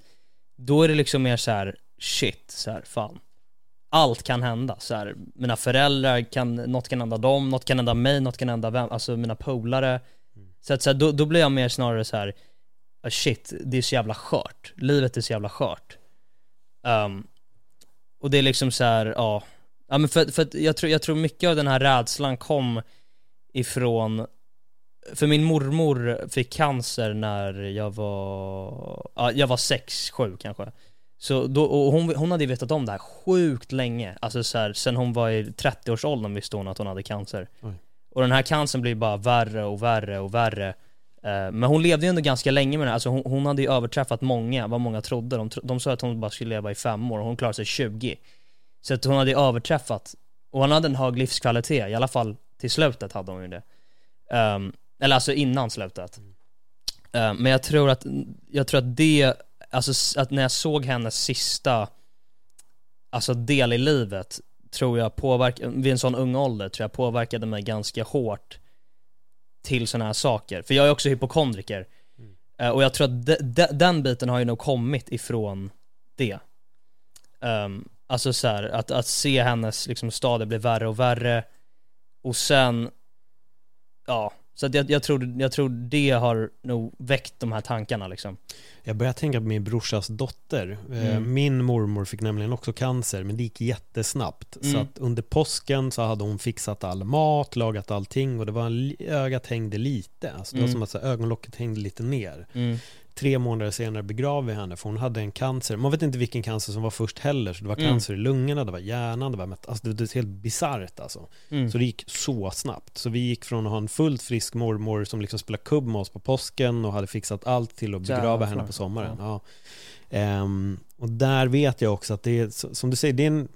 då är det liksom mer så här shit, så här, fan. Allt kan hända, så här, mina föräldrar kan, något kan hända dem, något kan hända mig, något kan hända vem, alltså mina polare. Så att så här, då, då blir jag mer snarare så här ah, shit, det är så jävla skört. Livet är så jävla skört. Um, och det är liksom så här, ja. Ja men för, för att jag tror, jag tror mycket av den här rädslan kom ifrån för min mormor fick cancer när jag var, ja, jag var sex, sju kanske. Så då, och hon, hon hade ju vetat om det här sjukt länge, alltså så här, sen hon var i 30-årsåldern visste hon att hon hade cancer. Oj. Och den här cancern blir bara värre och värre och värre. Eh, men hon levde ju ändå ganska länge med det alltså hon, hon hade ju överträffat många, vad många trodde. De, de sa att hon bara skulle leva i fem år och hon klarade sig 20. Så att hon hade ju överträffat, och hon hade en hög livskvalitet, i alla fall till slutet hade hon ju det. Um, eller alltså innan slutet. Um, men jag tror att, jag tror att det, alltså att när jag såg hennes sista, alltså del i livet, tror jag påverkade, vid en sån ung ålder, tror jag påverkade mig ganska hårt till sådana här saker. För jag är också hypokondriker. Eh, och jag tror att de, de, den biten har ju nog kommit ifrån det. Um, alltså så här, att, att se hennes liksom stadie bli värre och värre. Och sen, ja, så att jag, jag, tror, jag tror det har nog väckt de här tankarna liksom. Jag börjar tänka på min brorsas dotter. Eh, Mm. Min mormor fick nämligen också cancer, men det gick jättesnabbt. Så Mm. att under påsken så hade hon fixat all mat, lagat allting och det var en, ögat hängde lite. Alltså det var Mm. som att så ögonlocket hängde lite ner. Mm. Tre månader senare begrav vi henne för hon hade en cancer. Man vet inte vilken cancer som var först heller. Så det var Mm. cancer i lungorna, det var hjärnan, det var met- alltså det, det är helt bisarrt alltså. Mm. Så det gick så snabbt. Så vi gick från att ha en fullt frisk mormor som liksom spelade kubb med oss på påsken och hade fixat allt till att begrava Jävlar. henne på sommaren. Ja. Ehm, och där vet jag också att det är, som du säger, det är, en,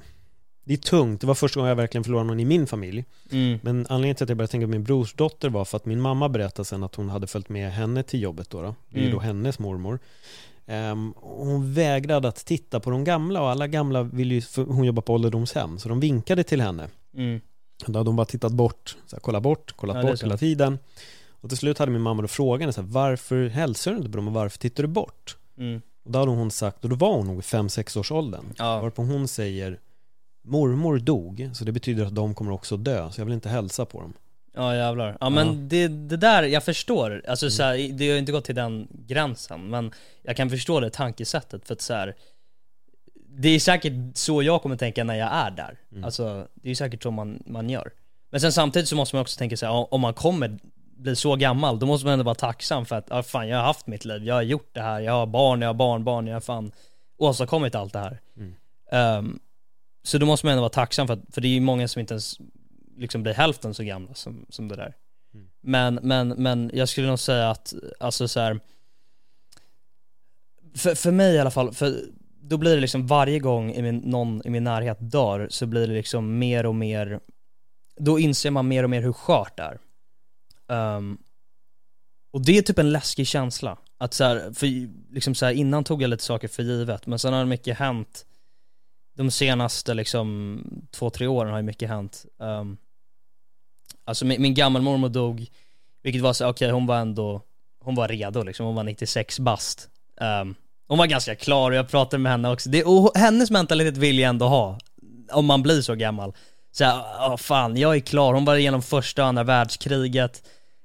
det är tungt. Det var första gången jag verkligen förlorade någon i min familj. Mm. Men anledningen till att jag började tänka på min brorsdotter var för att min mamma berättade sen att hon hade följt med henne till jobbet då. då. Det är Mm. då hennes mormor. Och hon vägrade att titta på de gamla och alla gamla vill ju, hon jobbar på ålderdomshem, så de vinkade till henne. Mm. Då hade hon bara tittat bort, så här, kollat bort, kollat Ja, bort hela tiden. Och till slut hade min mamma då frågat henne så här, varför hälsar du inte på dem och varför tittar du bort? Mm. Och då hade hon sagt, och då var hon nog i 5-6 års åldern. Ja. Varpå hon säger, mormor dog, så det betyder att de kommer också dö, så jag vill inte hälsa på dem. Ja jävlar. Ja men Det, det där, jag förstår. Alltså Mm. så här, det har inte gått till den gränsen, men jag kan förstå det tankesättet för att så här, Det är säkert så jag kommer tänka när jag är där. Mm. Alltså, det är säkert så man, man gör. Men sen samtidigt så måste man också tänka här, om man kommer bli så gammal, då måste man ändå vara tacksam för att, ja fan jag har haft mitt liv, jag har gjort det här, jag har barn, jag har barnbarn, jag har fan åstadkommit allt det här. Mm. Ehm, så då måste man ändå vara tacksam för att, för det är ju många som inte ens liksom blir hälften så gamla som, som det där. Mm. Men, men, men jag skulle nog säga att, alltså så här. För, för mig i alla fall, för då blir det liksom varje gång i min, någon i min närhet dör så blir det liksom mer och mer, då inser man mer och mer hur skört det är. Ehm, och det är typ en läskig känsla. Att så här, för liksom så här, innan tog jag lite saker för givet, men sen har mycket hänt de senaste liksom två, tre åren har ju mycket hänt. Um, alltså min, min gammelmormor dog, vilket var så, okej hon var ändå, hon var redo liksom, hon var 96 bast. Um, hon var ganska klar och jag pratade med henne också. Det, och hennes mentalitet vill jag ändå ha, om man blir så gammal. Så här, oh, fan, jag är klar. Hon var igenom första och andra världskriget.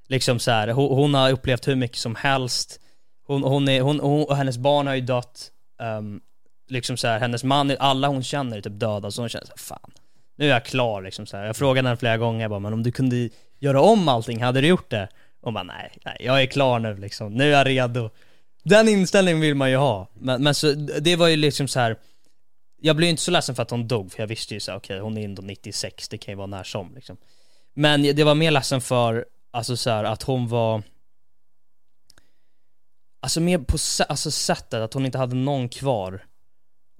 Liksom så här, hon, hon har upplevt hur mycket som helst. Hon, hon är, hon, hon, och hennes barn har ju dött. Um, liksom så här, hennes man, alla hon känner är typ döda, så hon känner så här, fan, nu är jag klar liksom så här. Jag frågade henne flera gånger, jag bara, men om du kunde göra om allting, hade du gjort det? Hon bara, nej, nej, jag är klar nu liksom, nu är jag redo. Den inställningen vill man ju ha. Men, men så, det var ju liksom så här. jag blev ju inte så ledsen för att hon dog, för jag visste ju så okej okej, hon är ändå 96, det kan ju vara när som liksom. Men det var mer ledsen för, alltså så här, att hon var Alltså mer på sä- alltså sättet, att hon inte hade någon kvar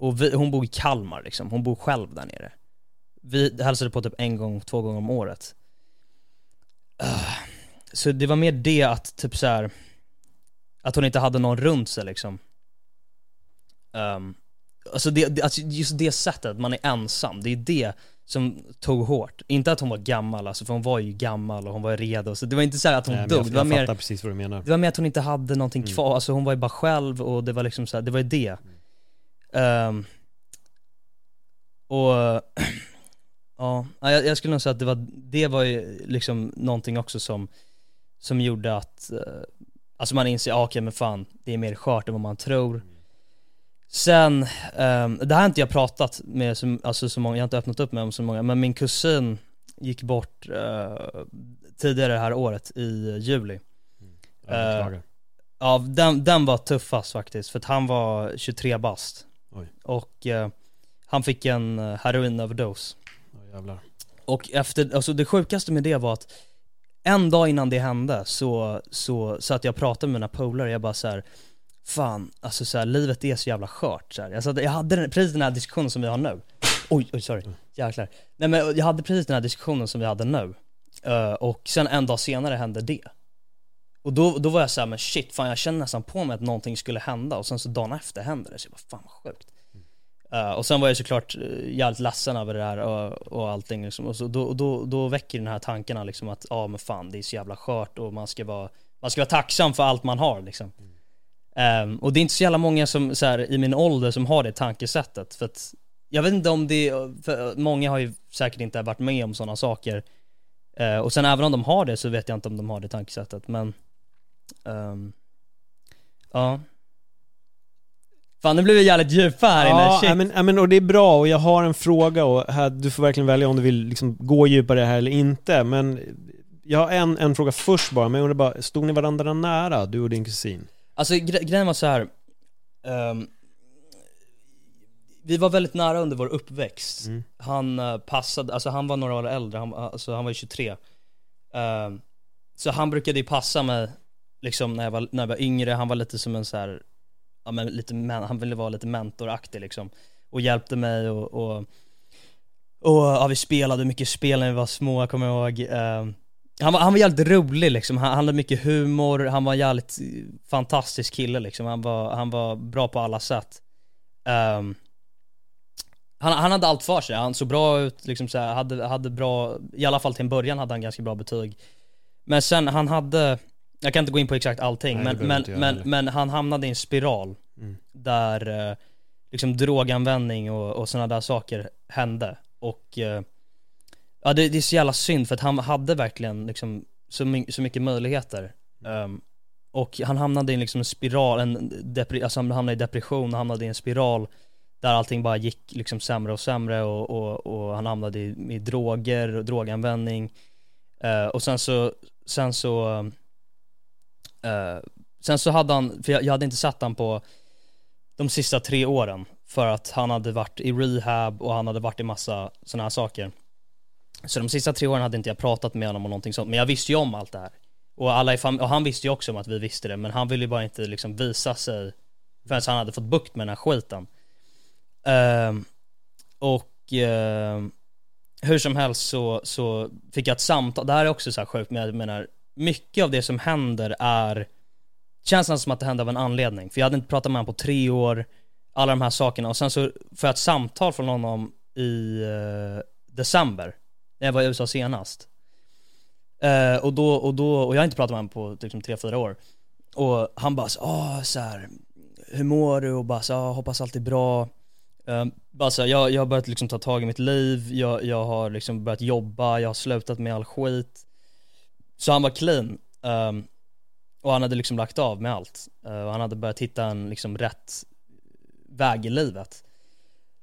och vi, hon bor i Kalmar liksom, hon bor själv där nere. Vi hälsade på typ en gång, två gånger om året. Ah, Så det var mer det att typ så här att hon inte hade någon runt sig liksom. Um, alltså, det, alltså just det sättet, man är ensam, det är det som tog hårt. Inte att hon var gammal alltså, för hon var ju gammal och hon var redo, så det var inte så här att hon Nej, dog, jag, det var mer fattar precis vad du menar. det var mer att hon inte hade någonting Mm. kvar, alltså hon var ju bara själv och det var liksom så här, det var ju det. Ehm, och ja, jag, jag skulle nog säga att det var, det var ju liksom någonting också som, som gjorde att, eh, alltså man inser, ah, okej men fan, det är mer skört än vad man tror. Sen, ehm, det här har inte jag pratat med så, alltså så många, jag har inte öppnat upp med om så många, men min kusin gick bort eh, tidigare det här året i juli. Jag beklagar. Ja, den, den var tuffast faktiskt, för att han var 23 bast. Oj. Och eh, han fick en eh, heroinöverdos. Jävlar. Och efter, alltså det sjukaste med det var att en dag innan det hände så, så satt jag och pratade med mina polare, jag bara så här. Fan, alltså så här, livet är så jävla skört så här. Jag, satt, jag hade den, precis den här diskussionen som vi har nu. Oj, oj sorry, jäklar. Nej men jag hade precis den här diskussionen som vi hade nu. Eh, och sen en dag senare hände det. Och då, då var jag såhär, men shit, fan jag känner nästan på mig att någonting skulle hända och sen så dagen efter händer det, så jag bara, fan vad sjukt. Mm. Uh, och sen var jag såklart eh, jävligt ledsen över det där och, och allting liksom. Och så då, då, då väcker den här tanken liksom att, ja ah, men fan det är så jävla skört och man ska vara, man ska vara tacksam för allt man har liksom. Mm. Um, och det är inte så jävla många som, så här, i min ålder som har det tankesättet. För att, jag vet inte om det, för många har ju säkert inte varit med om sådana saker. Uh, och sen även om de har det så vet jag inte om de har det tankesättet, men ehm, Ja Fan nu blev vi jävligt djupa här inne, Ja, shit. ja, men, men, och det är bra och jag har en fråga och här, du får verkligen välja om du vill liksom gå djupare här eller inte. Men jag har en, en fråga först bara, men jag undrar bara, stod ni varandra nära, du och din kusin? Alltså gre- grejen var så här. ehm, vi var väldigt nära under vår uppväxt. Mm. Han eh, passade, alltså han var några år äldre, han, alltså han var ju 23. Ehm, så han brukade ju passa mig, liksom när jag var, när jag var yngre, han var lite som en så här, ja men lite, han ville vara lite mentoraktig liksom. Och hjälpte mig och, och, och ja, vi spelade mycket spel när vi var små, jag kommer jag ihåg. Uh, han, var, han var jävligt rolig liksom, han, han hade mycket humor, han var en jävligt fantastisk kille liksom, han var, han var bra på alla sätt. Um, han, han hade allt för sig, han såg bra ut, liksom så här, hade, hade bra, i alla fall till en början hade han ganska bra betyg. Men sen, han hade, jag kan inte gå in på exakt allting, Nej, men, men, men, men han hamnade i en spiral Mm. där eh, liksom droganvändning och, och sådana där saker hände. Och eh, ja, det, det är så jävla synd för att han hade verkligen liksom så, my, så mycket möjligheter. Ehm, och han hamnade i liksom en spiral, en alltså han hamnade i depression och hamnade i en spiral där allting bara gick liksom sämre och sämre och, och, och han hamnade i, i droger och droganvändning. Eh, och sen så, sen så, Uh, sen så hade han, för jag, jag hade inte sett han på de sista tre åren för att han hade varit i rehab och han hade varit i massa sådana här saker. Så de sista tre åren hade inte jag pratat med honom och någonting sånt, men jag visste ju om allt det här. Och, alla i fam- och han visste ju också om att vi visste det, men han ville ju bara inte liksom visa sig förrän han hade fått bukt med den här skiten. Uh, och uh, hur som helst så, så fick jag ett samtal, det här är också så här sjukt, men jag menar, mycket av det som händer är, känns nästan som att det hände av en anledning. För jag hade inte pratat med honom på tre år, alla de här sakerna, och sen så får jag ett samtal från honom i eh, december, när jag var i USA senast. Eh, och, då, och, då, och jag har inte pratat med honom på liksom, tre, fyra år. Och han bara så, ah, så här, hur mår du? Och bara så, "Ah, hoppas allt är bra. Uh, bara så, jag, jag har börjat liksom ta tag i mitt liv, jag, jag har liksom börjat jobba, jag har slutat med all skit. Så han var clean. Um, och han hade liksom lagt av med allt. Uh, och han hade börjat hitta en liksom rätt väg i livet.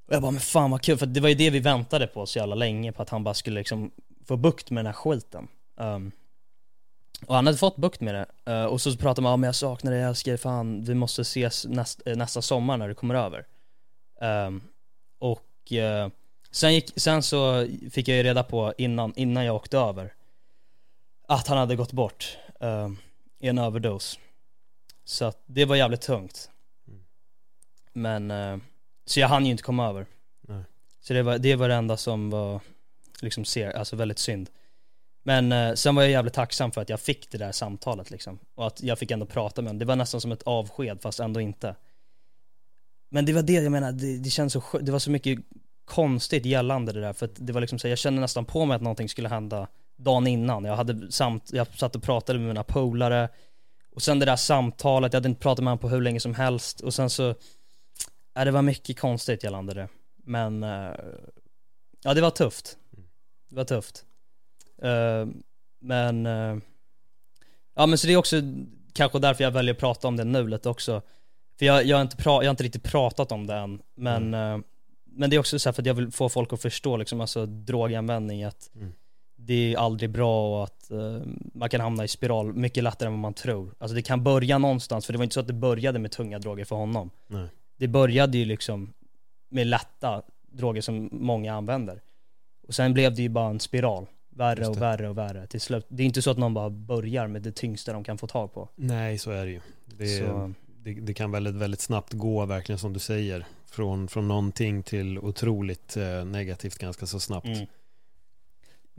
Och jag bara, men fan vad kul, för det var ju det vi väntade på så jävla länge, på att han bara skulle liksom få bukt med den här skiten. Um, och han hade fått bukt med det. Uh, och så pratade man om, jag saknar dig, jag älskar dig, fan, vi måste ses näst, eh, nästa sommar när du kommer över. Um, och uh, sen, gick, sen så fick jag ju reda på innan, innan jag åkte över att han hade gått bort ehm, i en överdos. Så att det var jävligt tungt. Men, eh, så jag hann ju inte komma över. Nej. Så det var, det var det enda som var liksom ser, alltså väldigt synd. Men eh, sen var jag jävligt tacksam för att jag fick det där samtalet liksom. Och att jag fick ändå prata med honom. Det var nästan som ett avsked fast ändå inte. Men det var det jag menar, det, det känns så det var så mycket konstigt gällande det där för att det var liksom så jag kände nästan på mig att någonting skulle hända dagen innan. Jag hade samt, jag satt och pratade med mina polare och sen det där samtalet, jag hade inte pratat med honom på hur länge som helst och sen så, ja det var mycket konstigt gällande det. Men, eh, ja det var tufft. Det var tufft. Eh, men, eh, ja men så det är också kanske därför jag väljer att prata om det nu lite också. För jag, jag, har, inte pra, jag har inte riktigt pratat om det än, men, eh, men det är också så här för att jag vill få folk att förstå liksom, alltså droganvändning, att Mm. Det är aldrig bra och att eh, man kan hamna i spiral mycket lättare än vad man tror. Alltså det kan börja någonstans, för det var inte så att det började med tunga droger för honom. Nej. Det började ju liksom med lätta droger som många använder. Och sen blev det ju bara en spiral. Värre och värre och värre till slut. Det är inte så att någon bara börjar med det tyngsta de kan få tag på. Nej, så är det ju. Det, det, det kan väldigt, väldigt snabbt gå, verkligen som du säger. Från, från någonting till otroligt eh, negativt ganska så snabbt. Mm.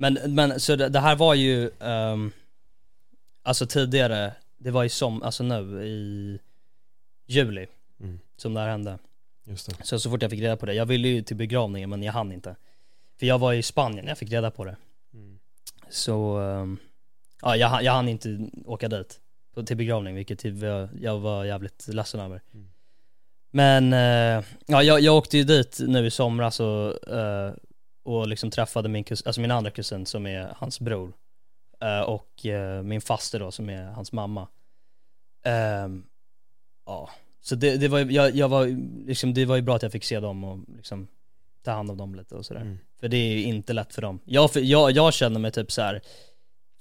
Men, men så det, det här var ju, ehm, alltså tidigare, det var ju som, alltså nu i juli Mm. som det här hände. Just det. Så så fort jag fick reda på det, jag ville ju till begravningen men jag hann inte. För jag var i Spanien när jag fick reda på det. Mm. Så, ehm, ja jag, jag hann inte åka dit till begravning vilket jag, jag var jävligt ledsen över. Mm. Men, eh, ja jag, jag åkte ju dit nu i somras och, eh, och liksom träffade min, kus, alltså min andra kusin som är hans bror. Eh, och eh, min faster då som är hans mamma. Ehm, ja, så det, det var ju, jag, jag var liksom, det var ju bra att jag fick se dem och liksom ta hand om dem lite och sådär. Mm. För det är ju inte lätt för dem. Jag, för, jag, jag känner mig typ så här.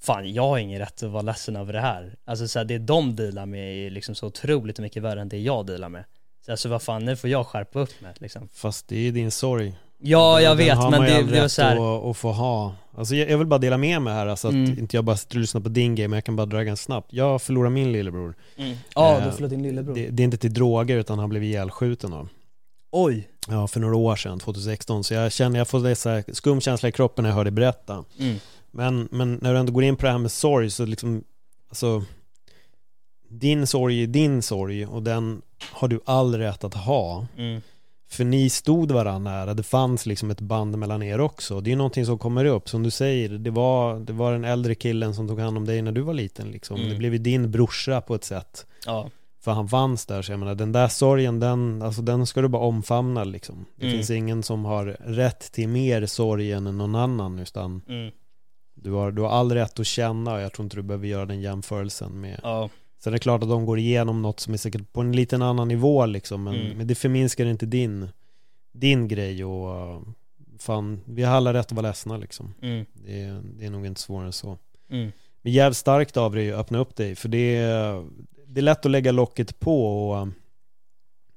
Fan jag har ingen rätt att vara ledsen över det här. Alltså så här, det de dealar med är liksom så otroligt mycket värre än det jag dealar med. Så alltså vad fan, nu får jag skärpa upp mig liksom. Fast det är din sorg. Ja jag Den vet har men man ju det, all det var rätt så här. att, att få ha. Alltså jag, jag vill bara dela med mig här, alltså att Mm. inte jag bara sitter och lyssnar på din game, men jag kan bara dra ganska snabbt. Jag förlorade min lillebror. Mm. Ja Eh, du förlorade din lillebror. Det, det är inte till droger utan han blev ihjälskjuten då. Oj. Ja, för några år sedan, 2016. Så jag känner, jag får det så här skum känsla i kroppen när jag hör dig berätta. Mm. Men, men när du ändå går in på det här med sorg så liksom, alltså din sorg är din sorg och den har du all rätt att ha. Mm. För ni stod varandra nära, det fanns liksom ett band mellan er också. Det är ju någonting som kommer upp, som du säger, det var, det var den äldre killen som tog hand om dig när du var liten liksom. Mm. Det blev ju din brorsa på ett sätt. Ja. För han fanns där, så jag menar den där sorgen, den, alltså, den ska du bara omfamna liksom. Det Mm. finns ingen som har rätt till mer sorg än någon annan, utan Mm. du har, du har all rätt att känna och jag tror inte du behöver göra den jämförelsen med Ja. Sen är det klart att de går igenom något som är säkert på en liten annan nivå liksom men, Mm. men det förminskar inte din Din grej och uh, Fan, vi har alla rätt att vara ledsna liksom Mm. Det, är- det är nog inte svårare än så Mm. Men jävligt starkt av dig att öppna upp dig för det är, det är lätt att lägga locket på och uh,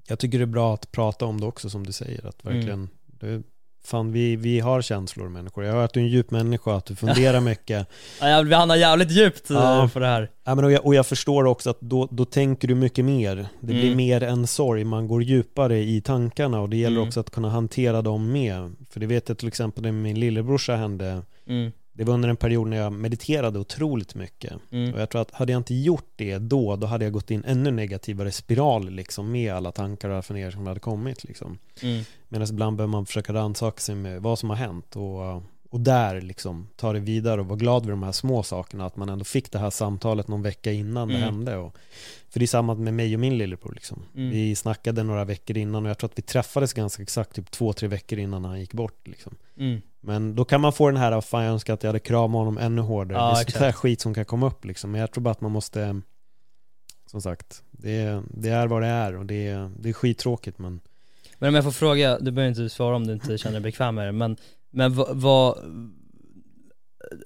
Jag tycker det är bra att prata om det också som du säger att Mm. verkligen det, Fan vi, vi har känslor människor, jag hör att du är en djup människa, att du funderar mycket Ja, vi hamnar jävligt djupt eh, Ja. på det här. Ja, men och, jag, och jag förstår också att då, då tänker du mycket mer. Det blir Mm. mer än sorg, man går djupare i tankarna och det gäller Mm. också att kunna hantera dem med. För det vet jag till exempel när min lillebrorsa hände, Mm. Det var under en period när jag mediterade otroligt mycket. Mm. Och jag tror att hade jag inte gjort det då, då hade jag gått in ännu negativare spiral liksom med alla tankar och funderingar som hade kommit liksom. Mm. Medan ibland behöver man försöka rannsaka sig med vad som har hänt och, och där liksom ta det vidare och vara glad vid de här små sakerna att man ändå fick det här samtalet någon vecka innan det Mm. hände och, för det är samma med mig och min lillebror liksom. Mm. Vi snackade några veckor innan och jag tror att vi träffades ganska exakt typ två, tre veckor innan han gick bort liksom. Mm. Men då kan man få den här, fan jag önskar att jag hade kramat honom ännu hårdare. Ja, det är exakt. här skit som kan komma upp liksom. Men jag tror bara att man måste, som sagt, det, det är vad det är och det, är- det är skittråkigt men Men om jag får fråga, du behöver inte svara om du inte känner dig bekväm med det, men, men vad, vad,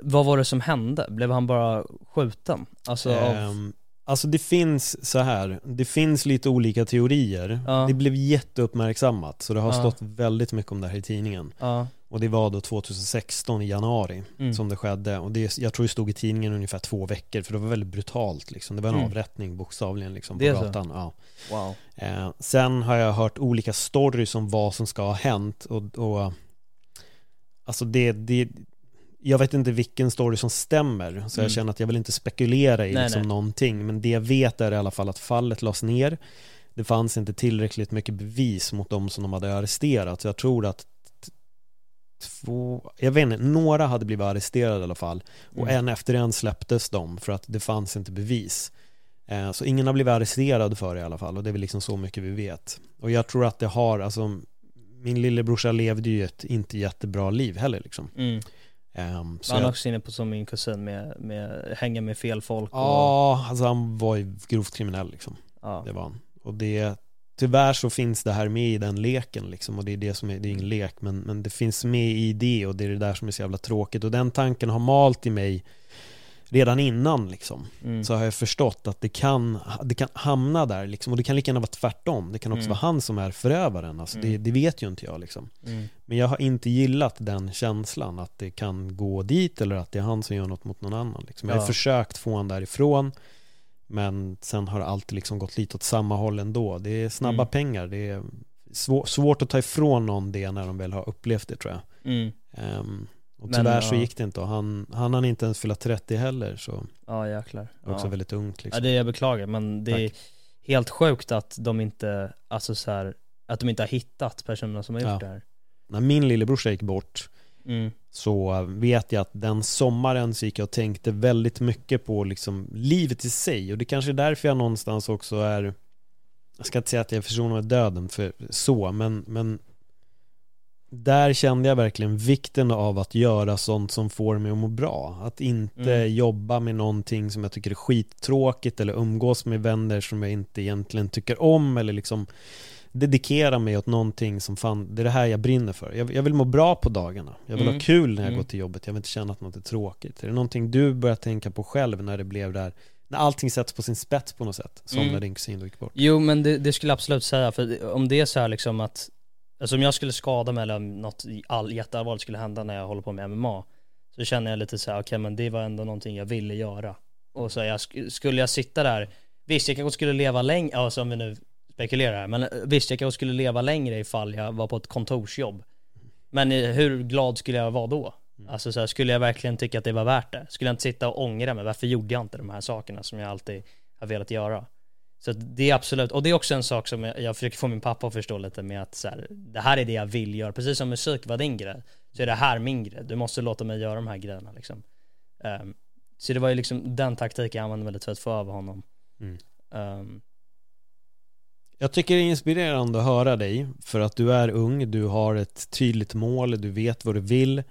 vad var det som hände? Blev han bara skjuten? Alltså av, Ehm, Alltså det finns så här, det finns lite olika teorier. Ja. Det blev jätteuppmärksammat, så det har Ja. stått väldigt mycket om det här i tidningen. ja, Och det var då 2016 i januari Mm. som det skedde. Och det, jag tror det stod i tidningen ungefär två veckor, för det var väldigt brutalt liksom. Det var en Mm. avrättning bokstavligen liksom på gatan. Ja. wow. Eh, sen har jag hört olika stories om vad som ska ha hänt och, och alltså det, det jag vet inte vilken story som stämmer så jag Mm. känner att jag vill inte spekulera i Nej, liksom nej. någonting men det jag vet är i alla fall att fallet lades ner det fanns inte tillräckligt mycket bevis mot de som de hade arresterat så jag tror att två, jag vet inte, några hade blivit arresterade i alla fall och Mm. en efter en släpptes de för att det fanns inte bevis Eh, Så ingen har blivit arresterad för det i alla fall och det är väl liksom så mycket vi vet. Och jag tror att det har, alltså min lillebrorsa levde ju ett inte jättebra liv heller liksom. Mm. Så Han är också inne på som min kusin med, med hänga med fel folk och, ja, alltså han var ju grovt kriminell liksom. ja. Det var han. Och det, tyvärr så finns det här med i den leken liksom och det är det som är, det är ingen lek men, men det finns med i det och det är det där som är så jävla tråkigt och den tanken har malt i mig redan innan liksom. Mm. så har jag förstått att det kan, det kan hamna där liksom, och det kan lika gärna vara tvärtom. Det kan också Mm. vara han som är förövaren, alltså, det, Mm. det vet ju inte jag liksom. Mm. Men jag har inte gillat den känslan att det kan gå dit eller att det är han som gör något mot någon annan. Liksom. Jag har Ja. försökt få honom därifrån men sen har alltid liksom gått lite åt samma håll ändå. Det är snabba Mm. pengar, det är svår, svårt att ta ifrån någon det när de väl har upplevt det tror jag. Mm. Ehm, och Men, tyvärr så ja. gick det inte och han, han hann inte ens fylla 30 heller så Ja jäklar. också Ja. väldigt ungt Ja liksom. det jag beklagar men det är helt sjukt att de inte, alltså så här, att de inte har hittat personerna som har gjort Ja. det här. När min lillebrorsa gick bort Mm. Så vet jag att den sommaren så gick jag och tänkte väldigt mycket på liksom livet i sig och det kanske är därför jag någonstans också är jag ska inte säga att jag försonar med döden för så men, men där kände jag verkligen vikten av att göra sånt som får mig att må bra. Att inte Mm. jobba med någonting som jag tycker är skittråkigt eller umgås med vänner som jag inte egentligen tycker om eller liksom dedikera mig åt någonting som fan, det är det här jag brinner för. Jag, jag vill må bra på dagarna. Jag vill Mm. ha kul när jag Mm. går till jobbet. Jag vill inte känna att något är tråkigt. Är det någonting du börjar tänka på själv när det blev där, när allting sätts på sin spets på något sätt? Som Mm. när din kusin gick bort. Jo men det, det skulle jag absolut säga, för om det är så här liksom att, alltså om jag skulle skada mig eller något all, jätteallvarligt skulle hända när jag håller på med MMA, så känner jag lite så här, okej men det var ändå någonting jag ville göra. Och så jag, sk- skulle jag sitta där, visst jag kanske skulle leva längre, alltså om vi nu spekulerar här, men eh, visst jag kanske skulle leva längre ifall jag var på ett kontorsjobb. Men eh, hur glad skulle jag vara då? Alltså så här, skulle jag verkligen tycka att det var värt det? Skulle jag inte sitta och ångra mig? Varför gjorde jag inte de här sakerna som jag alltid har velat göra? Så det är absolut, och det är också en sak som jag, jag försöker få min pappa att förstå lite med att så här, det här är det jag vill göra, precis som musik var din grej, så är det här min grej. Du måste låta mig göra de här grejerna liksom. Ehm, så det var ju liksom den taktiken jag använde lite för att få över honom. Mm. Ehm, Jag tycker det är inspirerande att höra dig för att du är ung, du har ett tydligt mål, du vet vad du vill,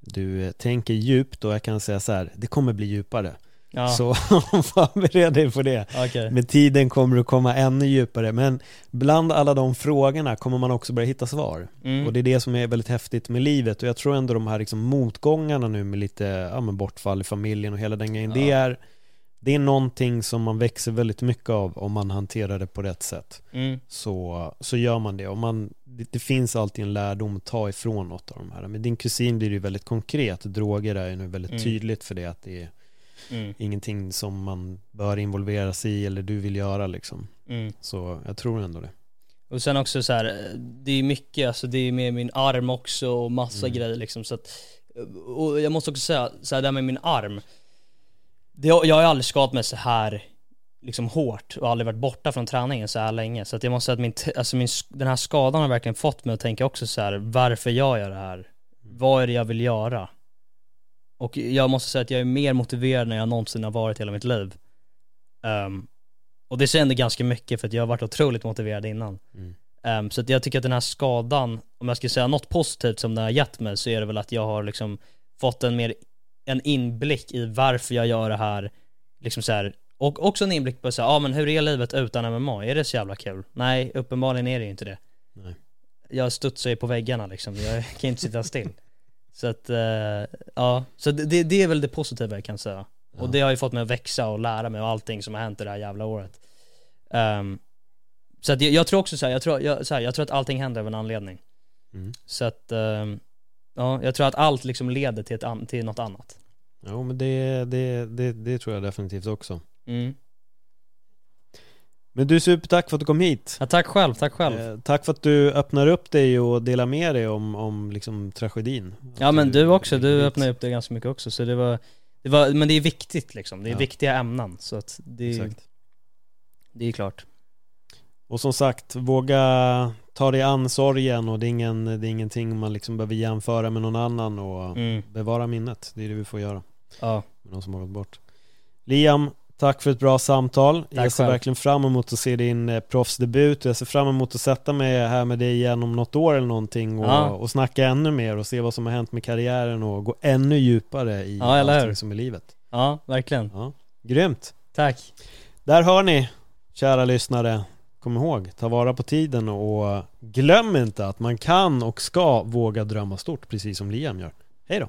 du tänker djupt och jag kan säga så här, det kommer bli djupare. ja, Så förbered dig på det. okej. Med tiden kommer du komma ännu djupare, men bland alla de frågorna kommer man också börja hitta svar. Mm. Och det är det som är väldigt häftigt med livet och jag tror ändå de här liksom motgångarna nu med lite ja, bortfall i familjen och hela den grejen, det, Ja. är, det är någonting som man växer väldigt mycket av om man hanterar det på rätt sätt. Mm. Så, så gör man det och man, det, det finns alltid en lärdom att ta ifrån något av de här. Med din kusin blir det ju väldigt konkret, droger är ju nu väldigt Mm. tydligt för det att det är Mm. ingenting som man bör involvera sig i eller du vill göra liksom. Mm. Så jag tror ändå det. Och sen också så här, det är mycket, alltså det är med min arm också och massa Mm. grejer liksom så att, och jag måste också säga, så här där med min arm, det, jag har aldrig skadat mig så här liksom hårt och aldrig varit borta från träningen så här länge så att jag måste säga att min, alltså min, den här skadan har verkligen fått mig att tänka också så här, varför jag gör det här? Vad är det jag vill göra? Och jag måste säga att jag är mer motiverad när jag någonsin har varit hela mitt liv. Ehm, och det säger ändå ganska mycket för att jag har varit otroligt motiverad innan. Mm. Ehm, så att jag tycker att den här skadan, om jag ska säga något positivt som den har gett mig så är det väl att jag har liksom fått en mer, en inblick i varför jag gör det här, liksom så här, och också en inblick på så här, ja men hur är livet utan MMA? Är det så jävla kul? Nej, uppenbarligen är det ju inte det. Nej. Jag studsar ju på väggarna liksom, jag kan inte sitta still. Så att, eh, ja, så det, det är väl det positiva jag kan säga. Och det har ju fått mig att växa och lära mig och allting som har hänt det här jävla året. Ehm, så att jag, jag tror också så här, jag tror, jag, så här, jag tror att allting händer av en anledning. Mm. Så att, ehm, ja, jag tror att allt liksom leder till, ett till något annat. Jo men det, det, det, det tror jag definitivt också. Mm. Men du supertack för att du kom hit. Ja, tack själv, tack själv. Eh, tack för att du öppnar upp dig och delar med dig om, om liksom tragedin. Ja men du också, du hit. öppnade upp det ganska mycket också så det var, det var men det är viktigt liksom, det är Ja. viktiga ämnen så att det, Exakt. det är klart. Och som sagt, våga ta dig an sorgen och det är, ingen, det är ingenting man liksom behöver jämföra med någon annan och Mm. bevara minnet. Det är det vi får göra Ja, med de som har gått bort. Liam, tack för ett bra samtal. jag ser själv. verkligen fram emot att se din eh, proffsdebut och jag ser fram emot att sätta mig här med dig igen om något år eller någonting och, Ja. och snacka ännu mer och se vad som har hänt med karriären och gå ännu djupare i Ja, eller hur? allting som är livet. ja verkligen. Ja, grymt! Tack. Där hör ni, kära lyssnare. Kom ihåg, ta vara på tiden och glöm inte att man kan och ska våga drömma stort, precis som Liam gör. Hej då!